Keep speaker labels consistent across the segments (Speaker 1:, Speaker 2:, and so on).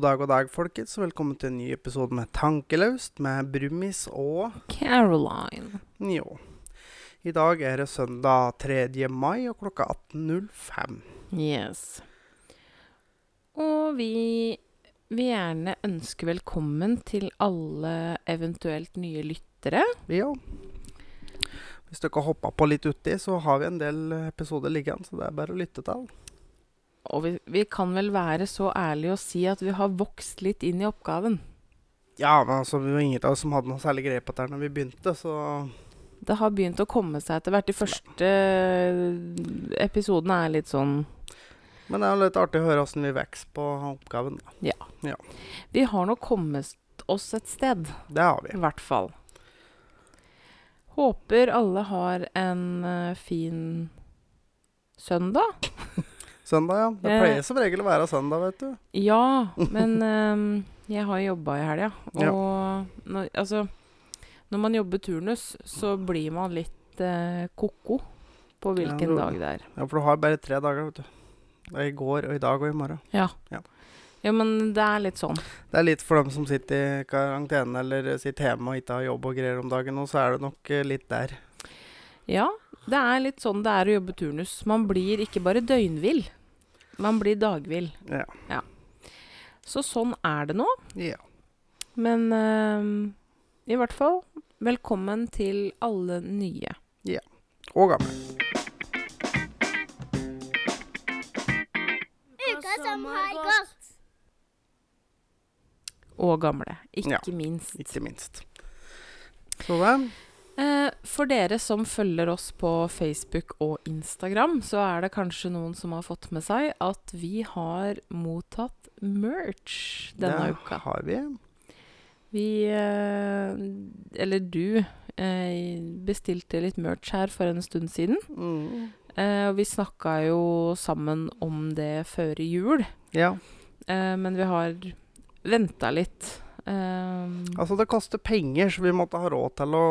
Speaker 1: God dag, og dag, folkens. Velkommen til en ny episode med Tankelaust med Brumis og
Speaker 2: Caroline.
Speaker 1: Jo. I dag er det søndag 3. mai og klokka 18.05.
Speaker 2: Yes. Og vi vil gjerne ønske velkommen til alle eventuelt nye lyttere.
Speaker 1: Ja. Hvis dere hoppa på litt uti, så har vi en del episoder liggende, så det er bare å lytte til.
Speaker 2: Og vi, vi kan vel være så ærlige å si at vi har vokst litt inn i oppgaven.
Speaker 1: Ja, men altså, vi var ingen av oss som hadde noe særlig grep på dette når vi begynte, så
Speaker 2: Det har begynt å komme seg etter hvert. De første episodene er litt sånn
Speaker 1: Men det er jo litt artig å høre åssen vi vokser på oppgaven. da.
Speaker 2: Vi har nå kommet oss et sted,
Speaker 1: Det har vi.
Speaker 2: i hvert fall. Håper alle har en eh, fin søndag.
Speaker 1: Søndag, ja. Det
Speaker 2: Eh.
Speaker 1: pleier som regel å være søndag, vet du.
Speaker 2: Ja, men um, jeg har jobba i helga.
Speaker 1: Ja.
Speaker 2: Og når, altså Når man jobber turnus, så blir man litt eh, ko-ko på hvilken
Speaker 1: du-
Speaker 2: dag det er.
Speaker 1: Ja, for du har bare tre dager, vet du. Det er I går og i dag og i morgen.
Speaker 2: Ja.
Speaker 1: Ja.
Speaker 2: ja, men det er litt sånn.
Speaker 1: Det er litt for dem som sitter i karantene eller sitter hjemme og ikke har jobb og greier om dagen, og så er det nok eh, litt der.
Speaker 2: Ja, det er litt sånn det er å jobbe turnus. Man blir ikke bare døgnvill, man blir dagvill.
Speaker 1: Ja.
Speaker 2: Så sånn er det nå.
Speaker 1: ja.
Speaker 2: Men ehm, i hvert fall, velkommen til alle nye. Ja.
Speaker 1: Og gamle.
Speaker 3: Uka som har gått.
Speaker 2: Og gamle, ikke
Speaker 1: Ja.
Speaker 2: minst.
Speaker 1: Ikke minst. Så
Speaker 2: Eh, for dere som følger oss på Facebook og Instagram, så er det kanskje noen som har fått med seg at vi har mottatt merch denne
Speaker 1: det
Speaker 2: uka.
Speaker 1: har vi.
Speaker 2: Vi eh, Eller du eh, bestilte litt merch her for en stund siden.
Speaker 1: Mm.
Speaker 2: Eh, og vi snakka jo sammen om det før jul,
Speaker 1: Ja.
Speaker 2: eh, men vi har venta litt. Eh,
Speaker 1: Altså, det koster penger, så vi måtte ha råd til å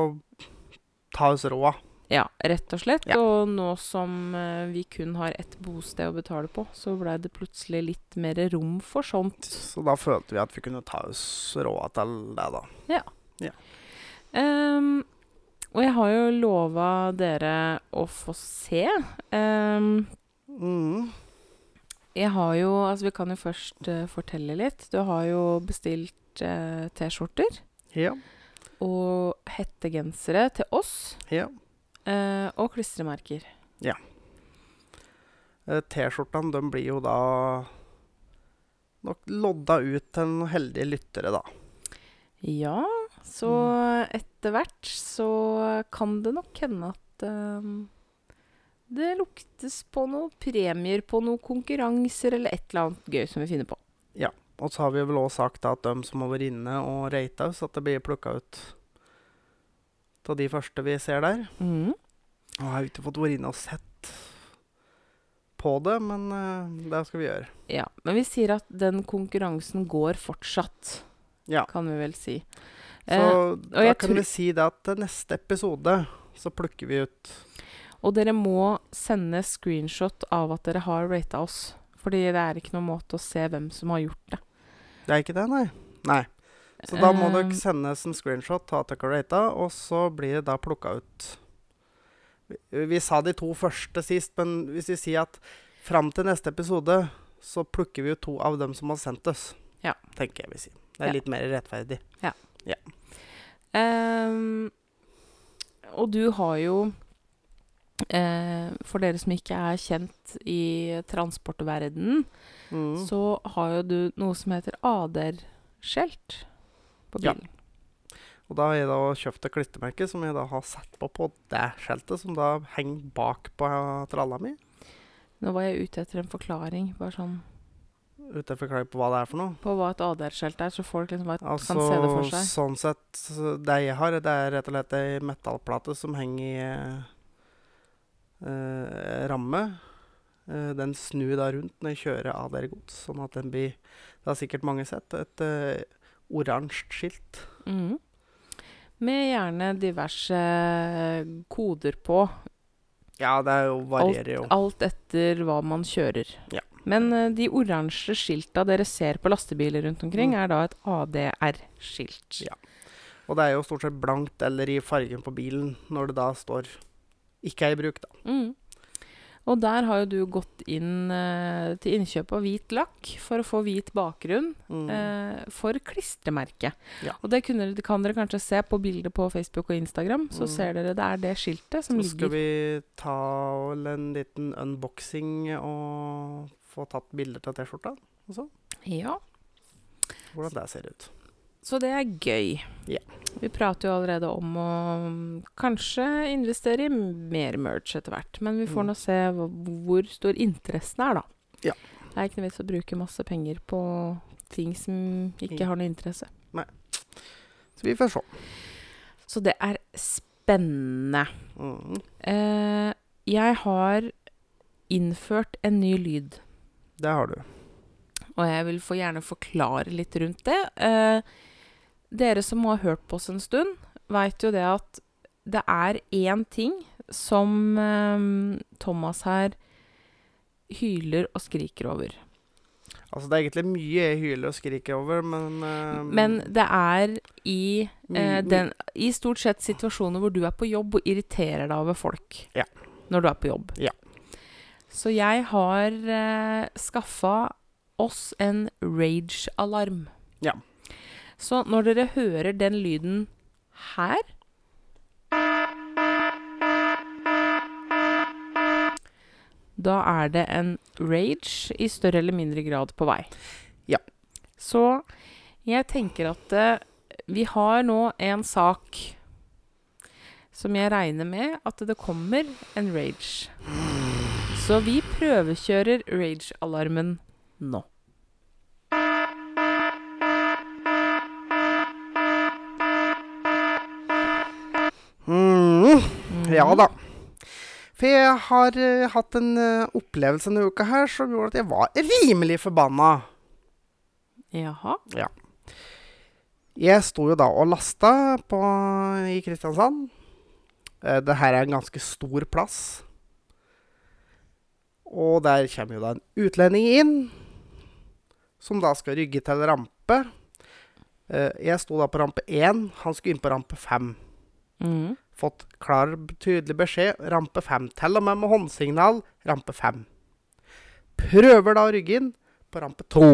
Speaker 1: ta oss råd.
Speaker 2: Ja, rett og slett.
Speaker 1: Ja.
Speaker 2: Og nå som eh, vi kun har ett bosted å betale på, så blei det plutselig litt mer rom for sånt.
Speaker 1: Så da følte vi at vi kunne ta oss råd til det, da.
Speaker 2: Ehm, og jeg har jo lova dere å få se. Um,
Speaker 1: Mm.
Speaker 2: jeg har jo Altså, vi kan jo først uh, fortelle litt. Du har jo bestilt uh, T-skjorter
Speaker 1: Ja.
Speaker 2: Og hettegensere til oss.
Speaker 1: ja.
Speaker 2: eh, og klistremerker.
Speaker 1: Eh, T-skjortene, de blir jo da nok lodda ut til noen heldige lyttere, da.
Speaker 2: Ja, så
Speaker 1: Mm.
Speaker 2: etter hvert så kan det nok hende at ehm, det luktes på noen premier på noen konkurranser eller et eller annet gøy som vi finner på.
Speaker 1: Og så har vi vel òg sagt at de som har vært inne og rata oss, at det blir plukka ut av de første vi ser der.
Speaker 2: Mm.
Speaker 1: Og jeg har ikke fått vært inne og sett på det, men uh, det skal vi gjøre.
Speaker 2: Ja, men vi sier at den konkurransen går fortsatt,
Speaker 1: Ja.
Speaker 2: kan vi vel si.
Speaker 1: Så
Speaker 2: Eh,
Speaker 1: da kan vi si det at til neste episode så plukker vi ut
Speaker 2: og dere må sende screenshot av at dere har rata oss. Fordi det er ikke noen måte å se hvem som har gjort det.
Speaker 1: Det er ikke det, nei? Nei. Så da må
Speaker 2: Eh,
Speaker 1: dere sende en screenshot av dere rata, og så blir det da plukka ut vi, vi sa de to første sist, men hvis vi sier at fram til neste episode så plukker vi ut to av dem som har sendt oss,
Speaker 2: Ja.
Speaker 1: tenker jeg vi sier. Det er
Speaker 2: Ja.
Speaker 1: litt mer rettferdig.
Speaker 2: Ja. ja. Um, og du har jo eh, For dere som ikke er kjent i transportverdenen,
Speaker 1: Mm.
Speaker 2: så har jo du noe som heter ADR-skjelt på
Speaker 1: Ja.
Speaker 2: bilen.
Speaker 1: Og da har jeg da kjøpt et klistremerke som jeg da har satt på på det skjeltet, som da henger bak på tralla mi.
Speaker 2: Nå var jeg ute etter en forklaring bare sånn,
Speaker 1: Ute etter forklaring på hva det er for noe.
Speaker 2: på hva et ADR-skjelt er, så folk liksom bare
Speaker 1: Altså,
Speaker 2: kan se det for seg.
Speaker 1: sånn sett, det jeg har, det er rett og slett ei metallplate som henger i eh, eh, ramme. Eh, den snur da rundt når jeg kjører ADR-gods, sånn at den blir Det har sikkert mange sett. Et uh, oransje skilt.
Speaker 2: Mm. Med gjerne diverse koder på.
Speaker 1: Ja, det er jo, varierer jo.
Speaker 2: alt etter hva man kjører.
Speaker 1: Ja.
Speaker 2: Men eh, de oransje skilta dere ser på lastebiler rundt omkring,
Speaker 1: Mm.
Speaker 2: er da et ADR-skilt.
Speaker 1: Ja. Og det er jo stort sett blankt eller i fargen på bilen når det da står 'ikke er i bruk', da.
Speaker 2: Mm. Og der har jo du gått inn eh, til innkjøp av hvit lakk for å få hvit bakgrunn
Speaker 1: Mm.
Speaker 2: eh, for klistremerket.
Speaker 1: Ja.
Speaker 2: Og det kunne, det kan dere kanskje se på bildet på Facebook og Instagram. Så
Speaker 1: Mm.
Speaker 2: ser dere det er det skiltet som
Speaker 1: Så skal
Speaker 2: ligger
Speaker 1: vi ta en liten unboxing og få tatt bilder til T-skjorta også.
Speaker 2: Ja.
Speaker 1: Hvordan det ser ut.
Speaker 2: Så det er gøy.
Speaker 1: Ja.
Speaker 2: Vi prater jo allerede om å mm, kanskje investere i mer merch etter hvert. Men vi får
Speaker 1: Mm.
Speaker 2: nå se hvor, stor interessen er, da.
Speaker 1: Ja.
Speaker 2: Det er ikke noe vits å bruke masse penger på ting som ikke har noe interesse.
Speaker 1: Så vi får se.
Speaker 2: Så det er spennende.
Speaker 1: Mm.
Speaker 2: Eh, jeg har innført en ny lyd.
Speaker 1: Det har du.
Speaker 2: Og jeg vil få gjerne forklare litt rundt det. Eh, dere som har hørt på oss en stund, veit jo det at det er én ting som eh, Thomas her hyler og skriker over.
Speaker 1: Altså, det er egentlig mye jeg hyler og skriker over, men eh,
Speaker 2: Men det er i, eh, den, i stort sett situasjoner hvor du er på jobb og irriterer deg over folk.
Speaker 1: Ja.
Speaker 2: Når du er på jobb.
Speaker 1: Ja.
Speaker 2: Så jeg har eh, skaffa oss en rage-alarm.
Speaker 1: Ja.
Speaker 2: Så når dere hører den lyden her Da er det en rage i større eller mindre grad på vei.
Speaker 1: Ja.
Speaker 2: Så jeg tenker at uh, vi har nå en sak som jeg regner med at det kommer en rage. Så vi prøvekjører rage-alarmen nå.
Speaker 1: Mm, Ja da. For jeg har uh, hatt en uh, opplevelse denne uka her som gjorde at jeg var rimelig forbanna.
Speaker 2: Jaha. Ja.
Speaker 1: Jeg sto jo da og lasta på, i Kristiansand. Uh, det her er en ganske stor plass. Og der kommer jo da en utlending inn, som da skal rygge til rampe. Jeg sto da på rampe 1, han skulle inn på rampe 5.
Speaker 2: Mhm.
Speaker 1: Fått klar, tydelig beskjed. Rampe 5. Til og med med håndsignal. Rampe 5. Prøver da å rygge inn på rampe 2.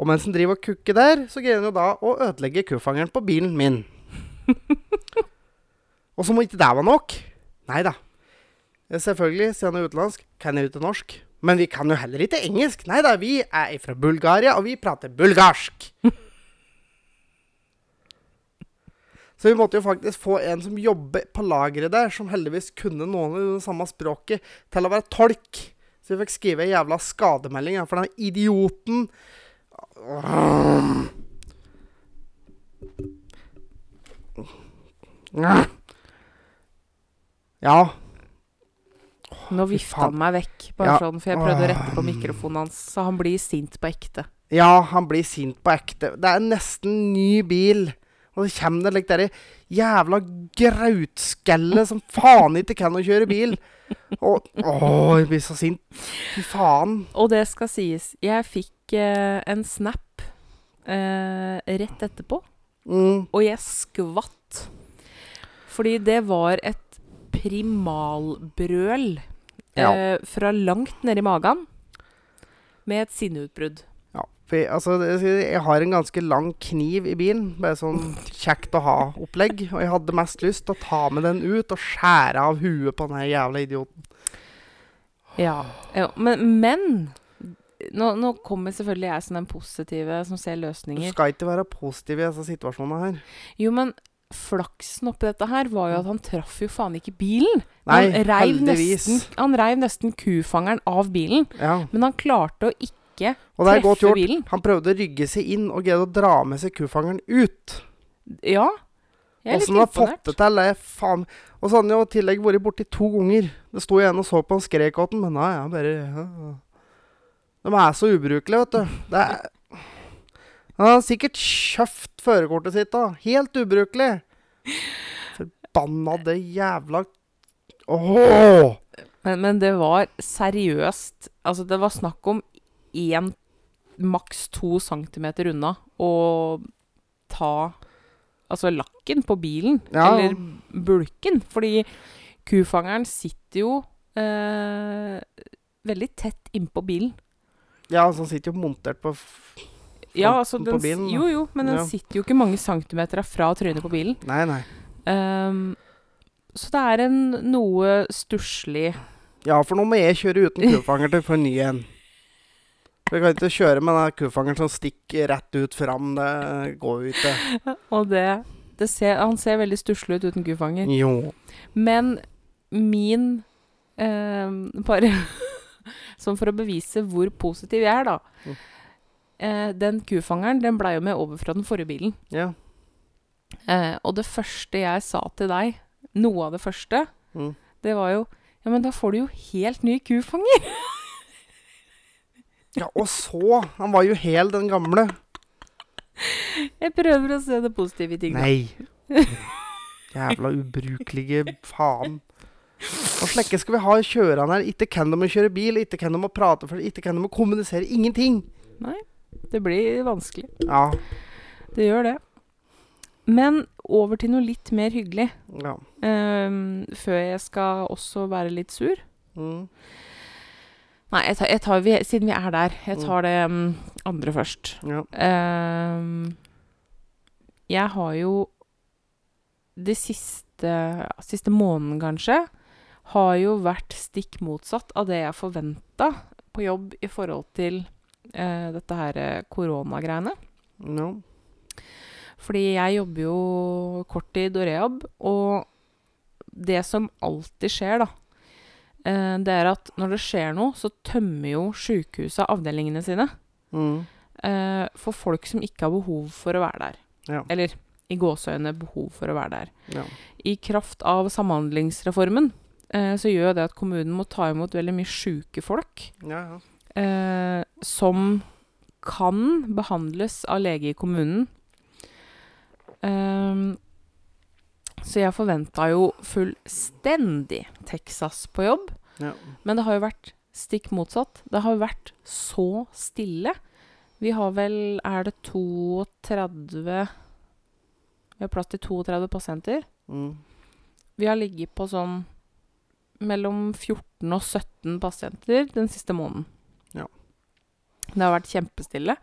Speaker 1: Og mens han driver og kukker der, så greier han jo da å ødelegge kuffangeren på bilen min. og som om ikke det var nok Nei da. Selvfølgelig, siden han er utenlandsk, kan jeg jo ikke norsk. Men vi kan jo heller ikke engelsk. Nei da, vi er fra Bulgaria, og vi prater bulgarsk. Så vi måtte jo faktisk få en som jobber på lageret der, som heldigvis kunne noen av det samme språket, til å være tolk. Så vi fikk skrive en jævla skademelding ja, for den idioten. Ja.
Speaker 2: Nå vifta han meg vekk, bare
Speaker 1: Ja.
Speaker 2: sånn, for jeg prøvde å rette på mikrofonen hans, så han blir sint på ekte.
Speaker 1: Ja, han blir sint på ekte. Det er nesten ny bil. Og så kommer det like i jævla grautskallet som faen ikke kan å kjøre bil. Og Å, jeg blir så sint. Fy faen.
Speaker 2: Og det skal sies, jeg fikk eh, en snap eh, rett etterpå,
Speaker 1: Mm.
Speaker 2: og jeg skvatt. Fordi det var et primalbrøl
Speaker 1: Ja.
Speaker 2: eh, fra langt nedi magen med et sinneutbrudd.
Speaker 1: Jeg, altså, jeg har en ganske lang kniv i bilen. Bare sånn kjekt å ha-opplegg. Og jeg hadde mest lyst til å ta med den ut og skjære av huet på den jævla idioten.
Speaker 2: Ja. ja men, men nå, nå kommer selvfølgelig jeg som den positive som ser løsninger.
Speaker 1: Du skal ikke være positiv i disse situasjonene her.
Speaker 2: Jo, men flaksen oppi dette her var jo at han traff jo faen ikke bilen.
Speaker 1: Nei,
Speaker 2: han reiv
Speaker 1: heldigvis.
Speaker 2: nesten, han reiv nesten kufangeren av bilen,
Speaker 1: Ja,
Speaker 2: men han klarte å ikke
Speaker 1: Godt
Speaker 2: treffe bilen.
Speaker 1: Han prøvde å rygge seg inn og greide å dra med seg kufangeren ut.
Speaker 2: Ja. Jeg er litt
Speaker 1: Åssen han har fått
Speaker 2: imponert.
Speaker 1: det til, det faen Og så hadde han jo i tillegg vært borti to ganger. Det sto igjen og så på han skrek åt den, men nei, han bare ja. De er så ubrukelige, vet du. Det er Han har sikkert kjøpt førerkortet sitt da. Helt ubrukelig. Forbanna det jævla Åh!
Speaker 2: Men, men det var seriøst Altså, det var snakk om én, maks to centimeter unna og ta Altså lakken på bilen,
Speaker 1: Ja.
Speaker 2: eller bulken. Fordi kufangeren sitter jo eh, veldig tett innpå bilen.
Speaker 1: Ja, altså den sitter jo montert på
Speaker 2: Ja,
Speaker 1: På-
Speaker 2: altså den, s-
Speaker 1: bilen.
Speaker 2: Jo, jo, men den
Speaker 1: Ja.
Speaker 2: sitter jo ikke mange centimeter fra trynet på bilen.
Speaker 1: Nei, nei.
Speaker 2: Um, så det er en noe stusslig
Speaker 1: Ja, for nå må jeg kjøre uten kufanger til å få en ny en. Vi kan ikke kjøre med den kufangeren som stikker rett ut fram. Det går jo ikke.
Speaker 2: Og det, det ser, Han ser veldig stusslig ut uten kufanger.
Speaker 1: Jo.
Speaker 2: Men min eh, Bare sånn for å bevise hvor positiv jeg er, da.
Speaker 1: Mm.
Speaker 2: Eh, den kufangeren den blei jo med over fra den forrige bilen.
Speaker 1: Ja.
Speaker 2: Eh, og det første jeg sa til deg, noe av det første,
Speaker 1: Mm.
Speaker 2: det var jo Ja, men da får du jo helt ny kufanger.
Speaker 1: ja, og så Han var jo hel, den gamle.
Speaker 2: Jeg prøver å se det positive i ting.
Speaker 1: Nei. Jævla ubrukelige faen. Hva slekke skal vi ha kjørerne her. Ikke kan de å kjøre bil, ikke kan de å prate, for ikke kan de å kommunisere. Ingenting. Nei.
Speaker 2: Det blir vanskelig.
Speaker 1: Ja.
Speaker 2: Det gjør det. Men over til noe litt mer hyggelig.
Speaker 1: ja.
Speaker 2: Um, før jeg skal også være litt sur.
Speaker 1: Mm.
Speaker 2: Nei, jeg tar, jeg tar, vi, siden vi er der, jeg
Speaker 1: Mm.
Speaker 2: tar det um, andre først.
Speaker 1: ja.
Speaker 2: Um, jeg har jo det siste, ja, siste måneden, kanskje, har jo vært stikk motsatt av det jeg forventa på jobb i forhold til uh, dette her eh, koronagreiene.
Speaker 1: Ja.
Speaker 2: Fordi jeg jobber jo korttid og rehab, og det som alltid skjer, da, det er at når det skjer noe, så tømmer jo sjukehusa avdelingene sine
Speaker 1: Mm.
Speaker 2: eh, for folk som ikke har behov for å være der.
Speaker 1: Ja.
Speaker 2: Eller i gåseøyne behov for å være der.
Speaker 1: ja.
Speaker 2: I kraft av samhandlingsreformen eh, så gjør det at kommunen må ta imot veldig mye sjuke folk
Speaker 1: ja,
Speaker 2: eh, som kan behandles av lege i kommunen. Ehm, så jeg forventa jo fullstendig Texas på jobb,
Speaker 1: Ja.
Speaker 2: men det har jo vært stikk motsatt. Det har jo vært så stille. Vi har vel Er det 32 Vi har plass til 32 pasienter.
Speaker 1: Mm.
Speaker 2: Vi har ligget på sånn mellom 14 og 17 pasienter den siste måneden.
Speaker 1: Ja.
Speaker 2: Det har vært kjempestille.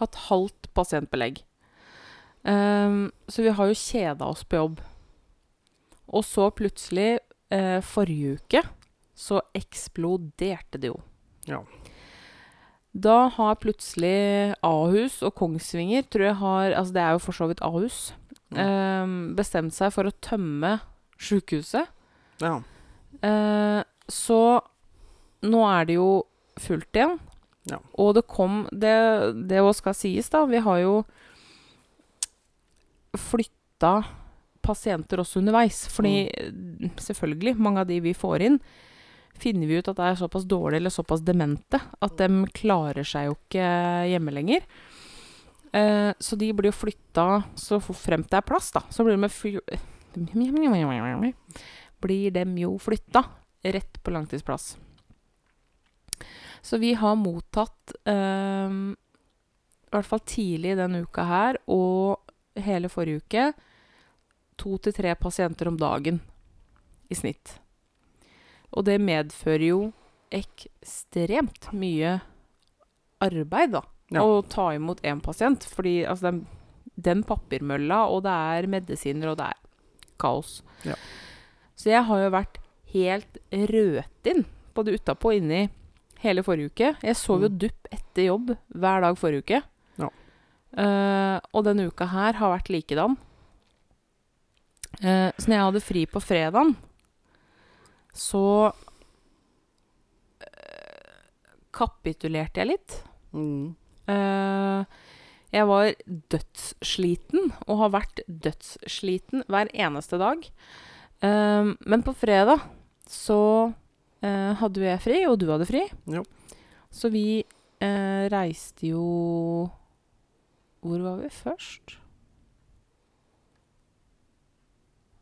Speaker 2: Hatt halvt pasientbelegg. Um, så vi har jo kjeda oss på jobb. Og så plutselig, eh, forrige uke, så eksploderte det jo.
Speaker 1: Ja.
Speaker 2: Da har plutselig Ahus og Kongsvinger, tror jeg har Altså det er jo for så vidt Ahus, ehm, bestemt seg for å tømme sjukehuset.
Speaker 1: ja.
Speaker 2: Eh, så nå er det jo fullt igjen.
Speaker 1: Ja.
Speaker 2: Og det kom Det, det også skal sies, da. Vi har jo flytta pasienter også underveis. Fordi mm. selvfølgelig, mange av de vi får inn, finner vi ut at det er såpass dårlige eller såpass demente at de klarer seg jo ikke hjemme lenger. Eh, så de blir jo flytta så fremt det er plass, da. Så blir de blir de jo flytta rett på langtidsplass. Så vi har mottatt, eh, i hvert fall tidlig denne uka her og hele forrige uke, to til tre pasienter om dagen i snitt. Og det medfører jo ekstremt mye arbeid, da.
Speaker 1: Ja.
Speaker 2: Å ta imot én pasient. Fordi altså, den, den papirmølla, og det er medisiner, og det er kaos.
Speaker 1: Ja.
Speaker 2: Så jeg har jo vært helt rødtinn, både utapå og inni, hele forrige uke. Jeg sov jo
Speaker 1: Mm.
Speaker 2: dupp etter jobb hver dag forrige uke.
Speaker 1: Ja.
Speaker 2: Uh, og denne uka her har vært likedan. Eh, så når jeg hadde fri på fredagen, så eh, kapitulerte jeg litt.
Speaker 1: Mm.
Speaker 2: Eh, jeg var dødssliten, og har vært dødssliten hver eneste dag. Eh, men på fredag så eh, hadde jeg fri, og du hadde fri.
Speaker 1: Jo.
Speaker 2: Så vi eh, reiste jo Hvor var vi først?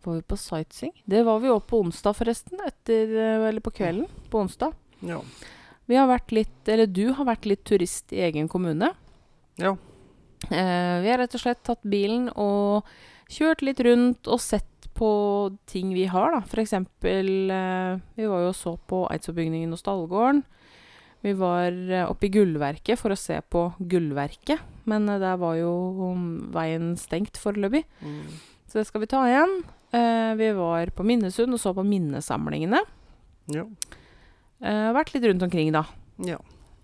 Speaker 2: Var vi på sightseeing? Det var vi òg på onsdag, forresten. Etter, eh, eller på kvelden på onsdag.
Speaker 1: Ja.
Speaker 2: Vi har vært litt, eller du har vært litt turist i egen kommune.
Speaker 1: Ja.
Speaker 2: Eh, vi har rett og slett tatt bilen og kjørt litt rundt og sett på ting vi har, da. For eksempel eh, Vi var jo og så på Eidsvollbygningen og Stallgården. Vi var eh, oppe i Gullverket for å se på Gullverket, men eh, der var jo um, veien stengt foreløpig.
Speaker 1: Mm.
Speaker 2: Så det skal vi ta igjen. Eh, vi var på Minnesund og så på minnesamlingene.
Speaker 1: Ja.
Speaker 2: Uh, vært litt rundt omkring, da.
Speaker 1: ja.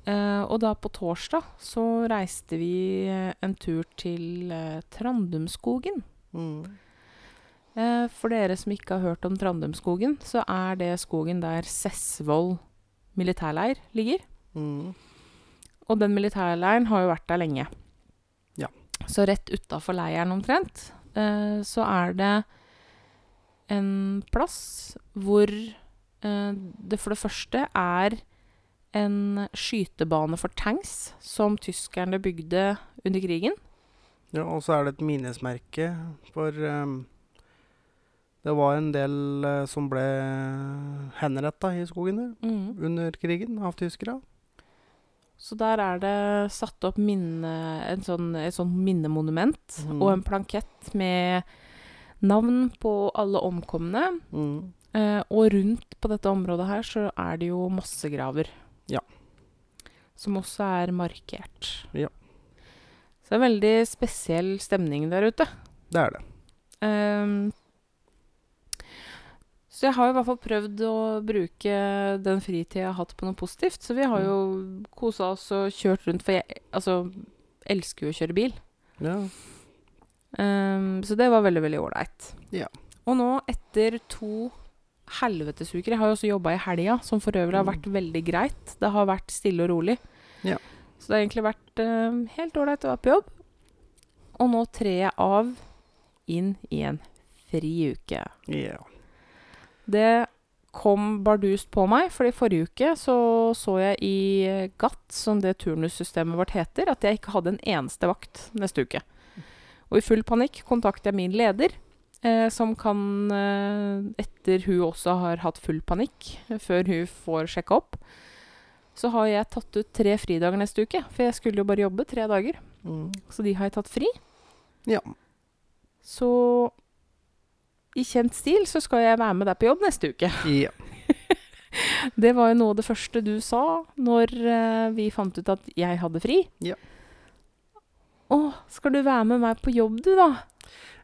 Speaker 2: Uh, og da på torsdag så reiste vi en tur til Trandumskogen.
Speaker 1: Mm.
Speaker 2: For dere som ikke har hørt om Trandumskogen, så er det skogen der Sessvoll militærleir ligger.
Speaker 1: Mm.
Speaker 2: Og den militærleiren har jo vært der lenge.
Speaker 1: Ja.
Speaker 2: Så rett utafor leiren omtrent, så er det en plass hvor eh, det for det første er en skytebane for tanks som tyskerne bygde under krigen.
Speaker 1: ja. Og så er det et minnesmerke for um, Det var en del uh, som ble henretta i skogen der under krigen av tyskere.
Speaker 2: Så der er det satt opp minne, en sånn, et sånt minnemonument
Speaker 1: mm.
Speaker 2: og en plankett med navn på alle omkomne.
Speaker 1: Mm.
Speaker 2: Eh, og rundt på dette området her så er det jo massegraver.
Speaker 1: Ja.
Speaker 2: Som også er markert.
Speaker 1: Ja.
Speaker 2: Så det er veldig spesiell stemning der ute.
Speaker 1: Det er det.
Speaker 2: Um, så jeg har i hvert fall prøvd å bruke den fritida jeg har hatt på noe positivt. Så vi har jo kosa oss og kjørt rundt, for jeg altså, elsker jo å kjøre bil.
Speaker 1: Ja.
Speaker 2: Ehm, så det var veldig, veldig ålreit.
Speaker 1: Ja.
Speaker 2: Og nå, etter to helvetesuker Jeg har jo også jobba i helga, som for øvrig har
Speaker 1: Mm.
Speaker 2: vært veldig greit. Det har vært stille og rolig.
Speaker 1: Ja.
Speaker 2: Så det har egentlig vært um, helt ålreit å være på jobb. Og nå trer jeg av inn i en fri uke.
Speaker 1: ja.
Speaker 2: Det kom bardust på meg, for i forrige uke så så jeg i eh, GATT, som det turnussystemet vårt heter, at jeg ikke hadde en eneste vakt neste uke. Og i full panikk kontakter jeg min leder, eh, som kan, eh, etter hun også har hatt full panikk, eh, før hun får sjekka opp, så har jeg tatt ut tre fridager neste uke, for jeg skulle jo bare jobbe tre dager.
Speaker 1: Mm.
Speaker 2: Så de har jeg tatt fri.
Speaker 1: Ja.
Speaker 2: Så i kjent stil så skal jeg være med deg på jobb neste uke.
Speaker 1: ja.
Speaker 2: Det var jo noe av det første du sa når eh, vi fant ut at jeg hadde fri.
Speaker 1: Ja.
Speaker 2: Å, skal du være med meg på jobb, du, da?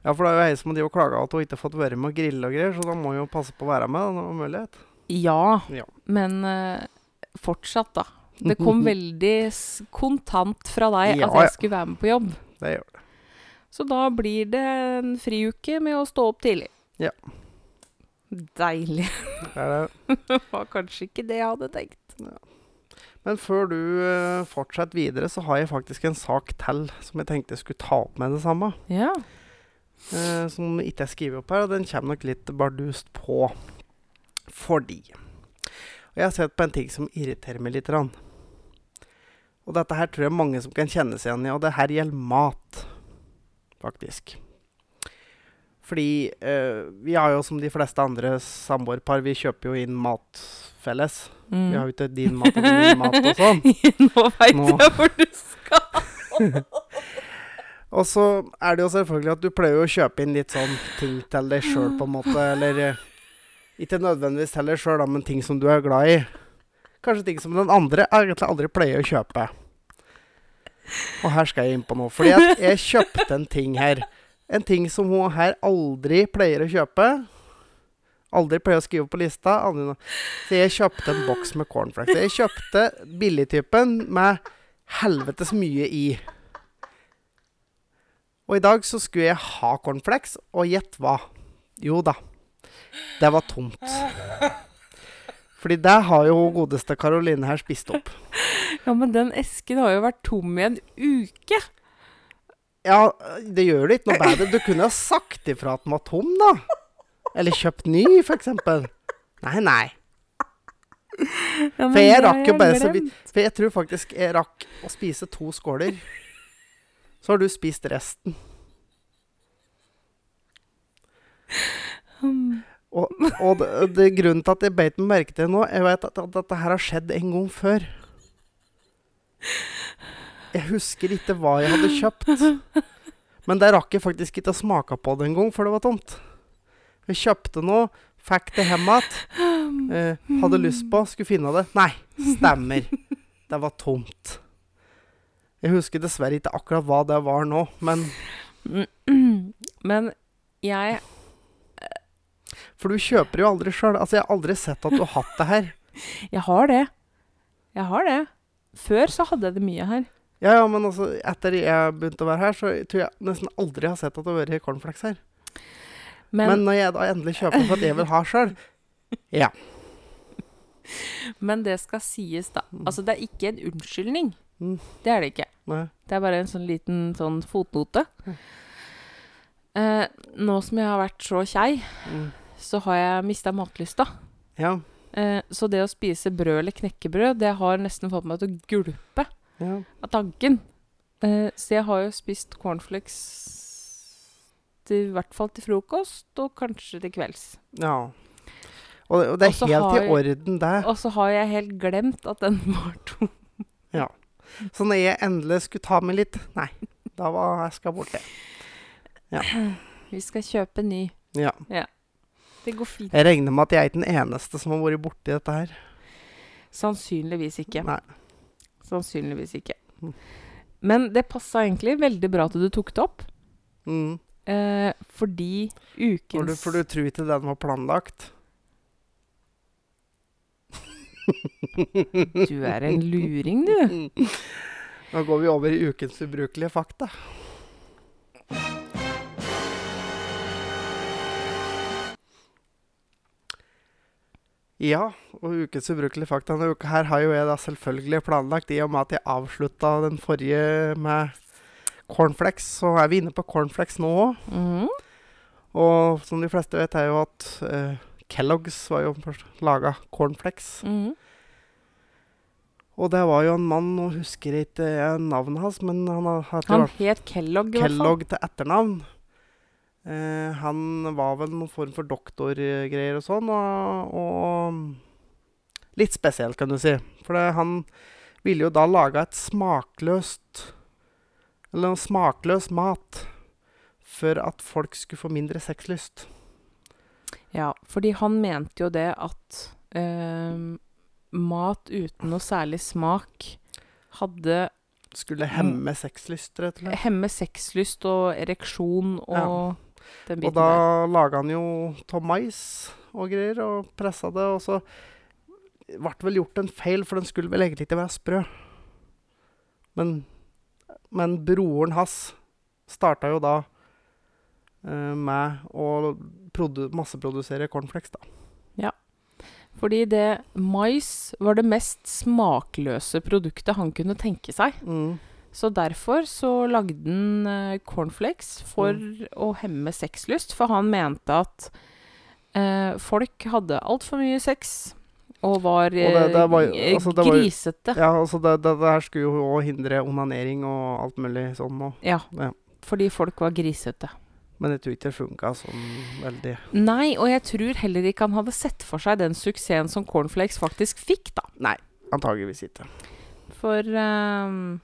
Speaker 1: Ja, for det er jo ei som har klaga at hun ikke har fått være med og grille og greier, så da må hun jo passe på å være med når hun har mulighet.
Speaker 2: Ja,
Speaker 1: Ja.
Speaker 2: men uh, fortsatt, da. Det kom veldig kontant fra deg
Speaker 1: Ja,
Speaker 2: at jeg
Speaker 1: ja.
Speaker 2: skulle være med på jobb.
Speaker 1: Det gjør det.
Speaker 2: Så da blir det en friuke med å stå opp tidlig.
Speaker 1: Ja.
Speaker 2: Deilig.
Speaker 1: det, er det.
Speaker 2: Det var kanskje ikke det jeg hadde tenkt.
Speaker 1: Men før du eh, fortsetter videre, så har jeg faktisk en sak til som jeg tenkte jeg skulle ta opp med det samme.
Speaker 2: Ja.
Speaker 1: eh, som ikke er skrevet opp her, og den kommer nok litt bardust på. Fordi Og jeg har sett på en ting som irriterer meg litt. grann. Og dette her tror jeg mange som kan kjenne seg igjen i, og det her gjelder mat, faktisk. Fordi eh, vi har jo som de fleste andre samboerpar, vi kjøper jo inn mat felles.
Speaker 2: Mm.
Speaker 1: Vi har jo ikke din mat og min mat og sånn.
Speaker 2: Nå veit jeg hvor du skal.
Speaker 1: Og så er det jo selvfølgelig at du pleier å kjøpe inn litt sånn ting til deg sjøl, på en måte. Eller eh, ikke nødvendigvis til deg sjøl, men ting som du er glad i. Kanskje ting som den andre egentlig aldri pleier å kjøpe. Og her skal jeg inn på noe. Fordi at jeg kjøpte en ting her. En ting som hun her aldri pleier å kjøpe. Aldri pleier å skrive på lista. Aldri. Så jeg kjøpte en boks med cornflakes. Jeg kjøpte billigtypen med helvetes mye i. Og i dag så skulle jeg ha cornflakes, og gjett hva? Jo da, det var tomt. Fordi det har jo godeste Karoline her spist opp.
Speaker 2: Ja, men den esken har jo vært tom i en uke.
Speaker 1: Ja, det gjør det ikke noe bedre. Du kunne ha sagt ifra at den var tom, da. Eller kjøpt ny, for eksempel. Nei, nei.
Speaker 2: Ja,
Speaker 1: For jeg rakk jo bare så vidt For jeg tror faktisk jeg rakk å spise to skåler. Så har du spist resten. Og det, det grunnen til at jeg beit meg merke til det nå, jeg vet at, at dette her har skjedd en gang før. Jeg husker ikke hva jeg hadde kjøpt. Men der rakk jeg faktisk ikke å smake på det engang, for det var tomt. Jeg kjøpte noe, fikk det hjem igjen. Eh, hadde lyst på, skulle finne det. Nei, stemmer. Det var tomt. Jeg husker dessverre ikke akkurat hva det var nå, men
Speaker 2: Men jeg
Speaker 1: For du kjøper jo aldri sjøl. Altså, jeg har aldri sett at du har hatt det her.
Speaker 2: Jeg har det. Jeg har det. Før så hadde jeg det mye her.
Speaker 1: Ja, ja, men altså, etter jeg begynte å være her, så tror jeg nesten aldri har sett at det har vært cornflakes her. Men,
Speaker 2: Men,
Speaker 1: når jeg da endelig kjøper for at jeg vil ha sjøl Ja.
Speaker 2: men det skal sies, da.
Speaker 1: Mm.
Speaker 2: Altså, det er ikke en unnskyldning.
Speaker 1: Mm.
Speaker 2: Det er det ikke.
Speaker 1: Nei.
Speaker 2: Det er bare en sånn liten sånn fotnote. Eh, nå som jeg har vært så kjei,
Speaker 1: Mm.
Speaker 2: så har jeg mista matlysta.
Speaker 1: Ja.
Speaker 2: Eh, så det å spise brød eller knekkebrød, det har nesten fått meg til å gulpe
Speaker 1: ja.
Speaker 2: av tanken. Eh, så jeg har jo spist cornflakes til, i hvert fall til frokost, og kanskje til kvelds.
Speaker 1: ja. Og, det- og det er også helt
Speaker 2: har
Speaker 1: i orden, det.
Speaker 2: Og så har jeg helt glemt at den var tom. ja.
Speaker 1: Så når jeg endelig skulle ta med litt Nei, da var eska borte. Ja.
Speaker 2: Vi skal kjøpe ny.
Speaker 1: Ja.
Speaker 2: Det går fint.
Speaker 1: Jeg regner med at jeg er den eneste som har vært borti dette her.
Speaker 2: Sannsynligvis ikke.
Speaker 1: Nei.
Speaker 2: Sannsynligvis ikke.
Speaker 1: Mm.
Speaker 2: Men det passa egentlig veldig bra at du tok det opp.
Speaker 1: Mm.
Speaker 2: Eh, fordi ukens
Speaker 1: For, du, for du tror ikke den var planlagt?
Speaker 2: Du er en luring, du.
Speaker 1: Nå går vi over i ukens ubrukelige fakta. Ja, og ukens ubrukelige fakta denne uka her har jo jeg da selvfølgelig planlagt, i og med at jeg avslutta den forrige med cornflakes. Så er vi inne på cornflakes nå òg.
Speaker 2: Mhm.
Speaker 1: Og som de fleste vet, er jo at uh, Kellogg's var jo først laga cornflakes.
Speaker 2: Mhm.
Speaker 1: Og det var jo en mann, nå husker jeg ikke navnet hans, men han har
Speaker 2: Han het Kellogg, i hvert fall.
Speaker 1: Kellogg til etternavn. Eh, han var vel noen form for doktorgreier og sånn, og, og litt spesielt, kan du si. For det, han ville jo da lage et smakløst Eller noe smakløs mat for at folk skulle få mindre sexlyst.
Speaker 2: Ja, fordi han mente jo det at eh, mat uten noe særlig smak hadde
Speaker 1: Skulle hemme sexlyst, rett og slett.
Speaker 2: Hemme sexlyst og ereksjon og den biten der.
Speaker 1: Og da
Speaker 2: der.
Speaker 1: laga han jo av mais og greier, og pressa det. Og så ble det vel gjort en feil, for den skulle vel egentlig ikke være sprø. Men, men broren hans starta jo da eh, med å produ masseprodusere cornflakes, da. Ja.
Speaker 2: Fordi det mais var det mest smakløse produktet han kunne tenke seg.
Speaker 1: Mm.
Speaker 2: Så derfor så lagde han eh, cornflakes for
Speaker 1: Mm.
Speaker 2: å hemme sexlyst, for han mente at eh, folk hadde altfor mye sex og var,
Speaker 1: det- det var
Speaker 2: eh,
Speaker 1: altså, det var. Ja, altså det, der skulle jo hindre onanering og alt mulig sånn Og,
Speaker 2: Ja.
Speaker 1: Ja.
Speaker 2: Fordi folk var grisete.
Speaker 1: Men jeg tror ikke det funka sånn veldig.
Speaker 2: Nei, og jeg tror heller ikke han hadde sett for seg den suksessen som cornflakes faktisk fikk, da.
Speaker 1: Nei, antageligvis ikke.
Speaker 2: For um,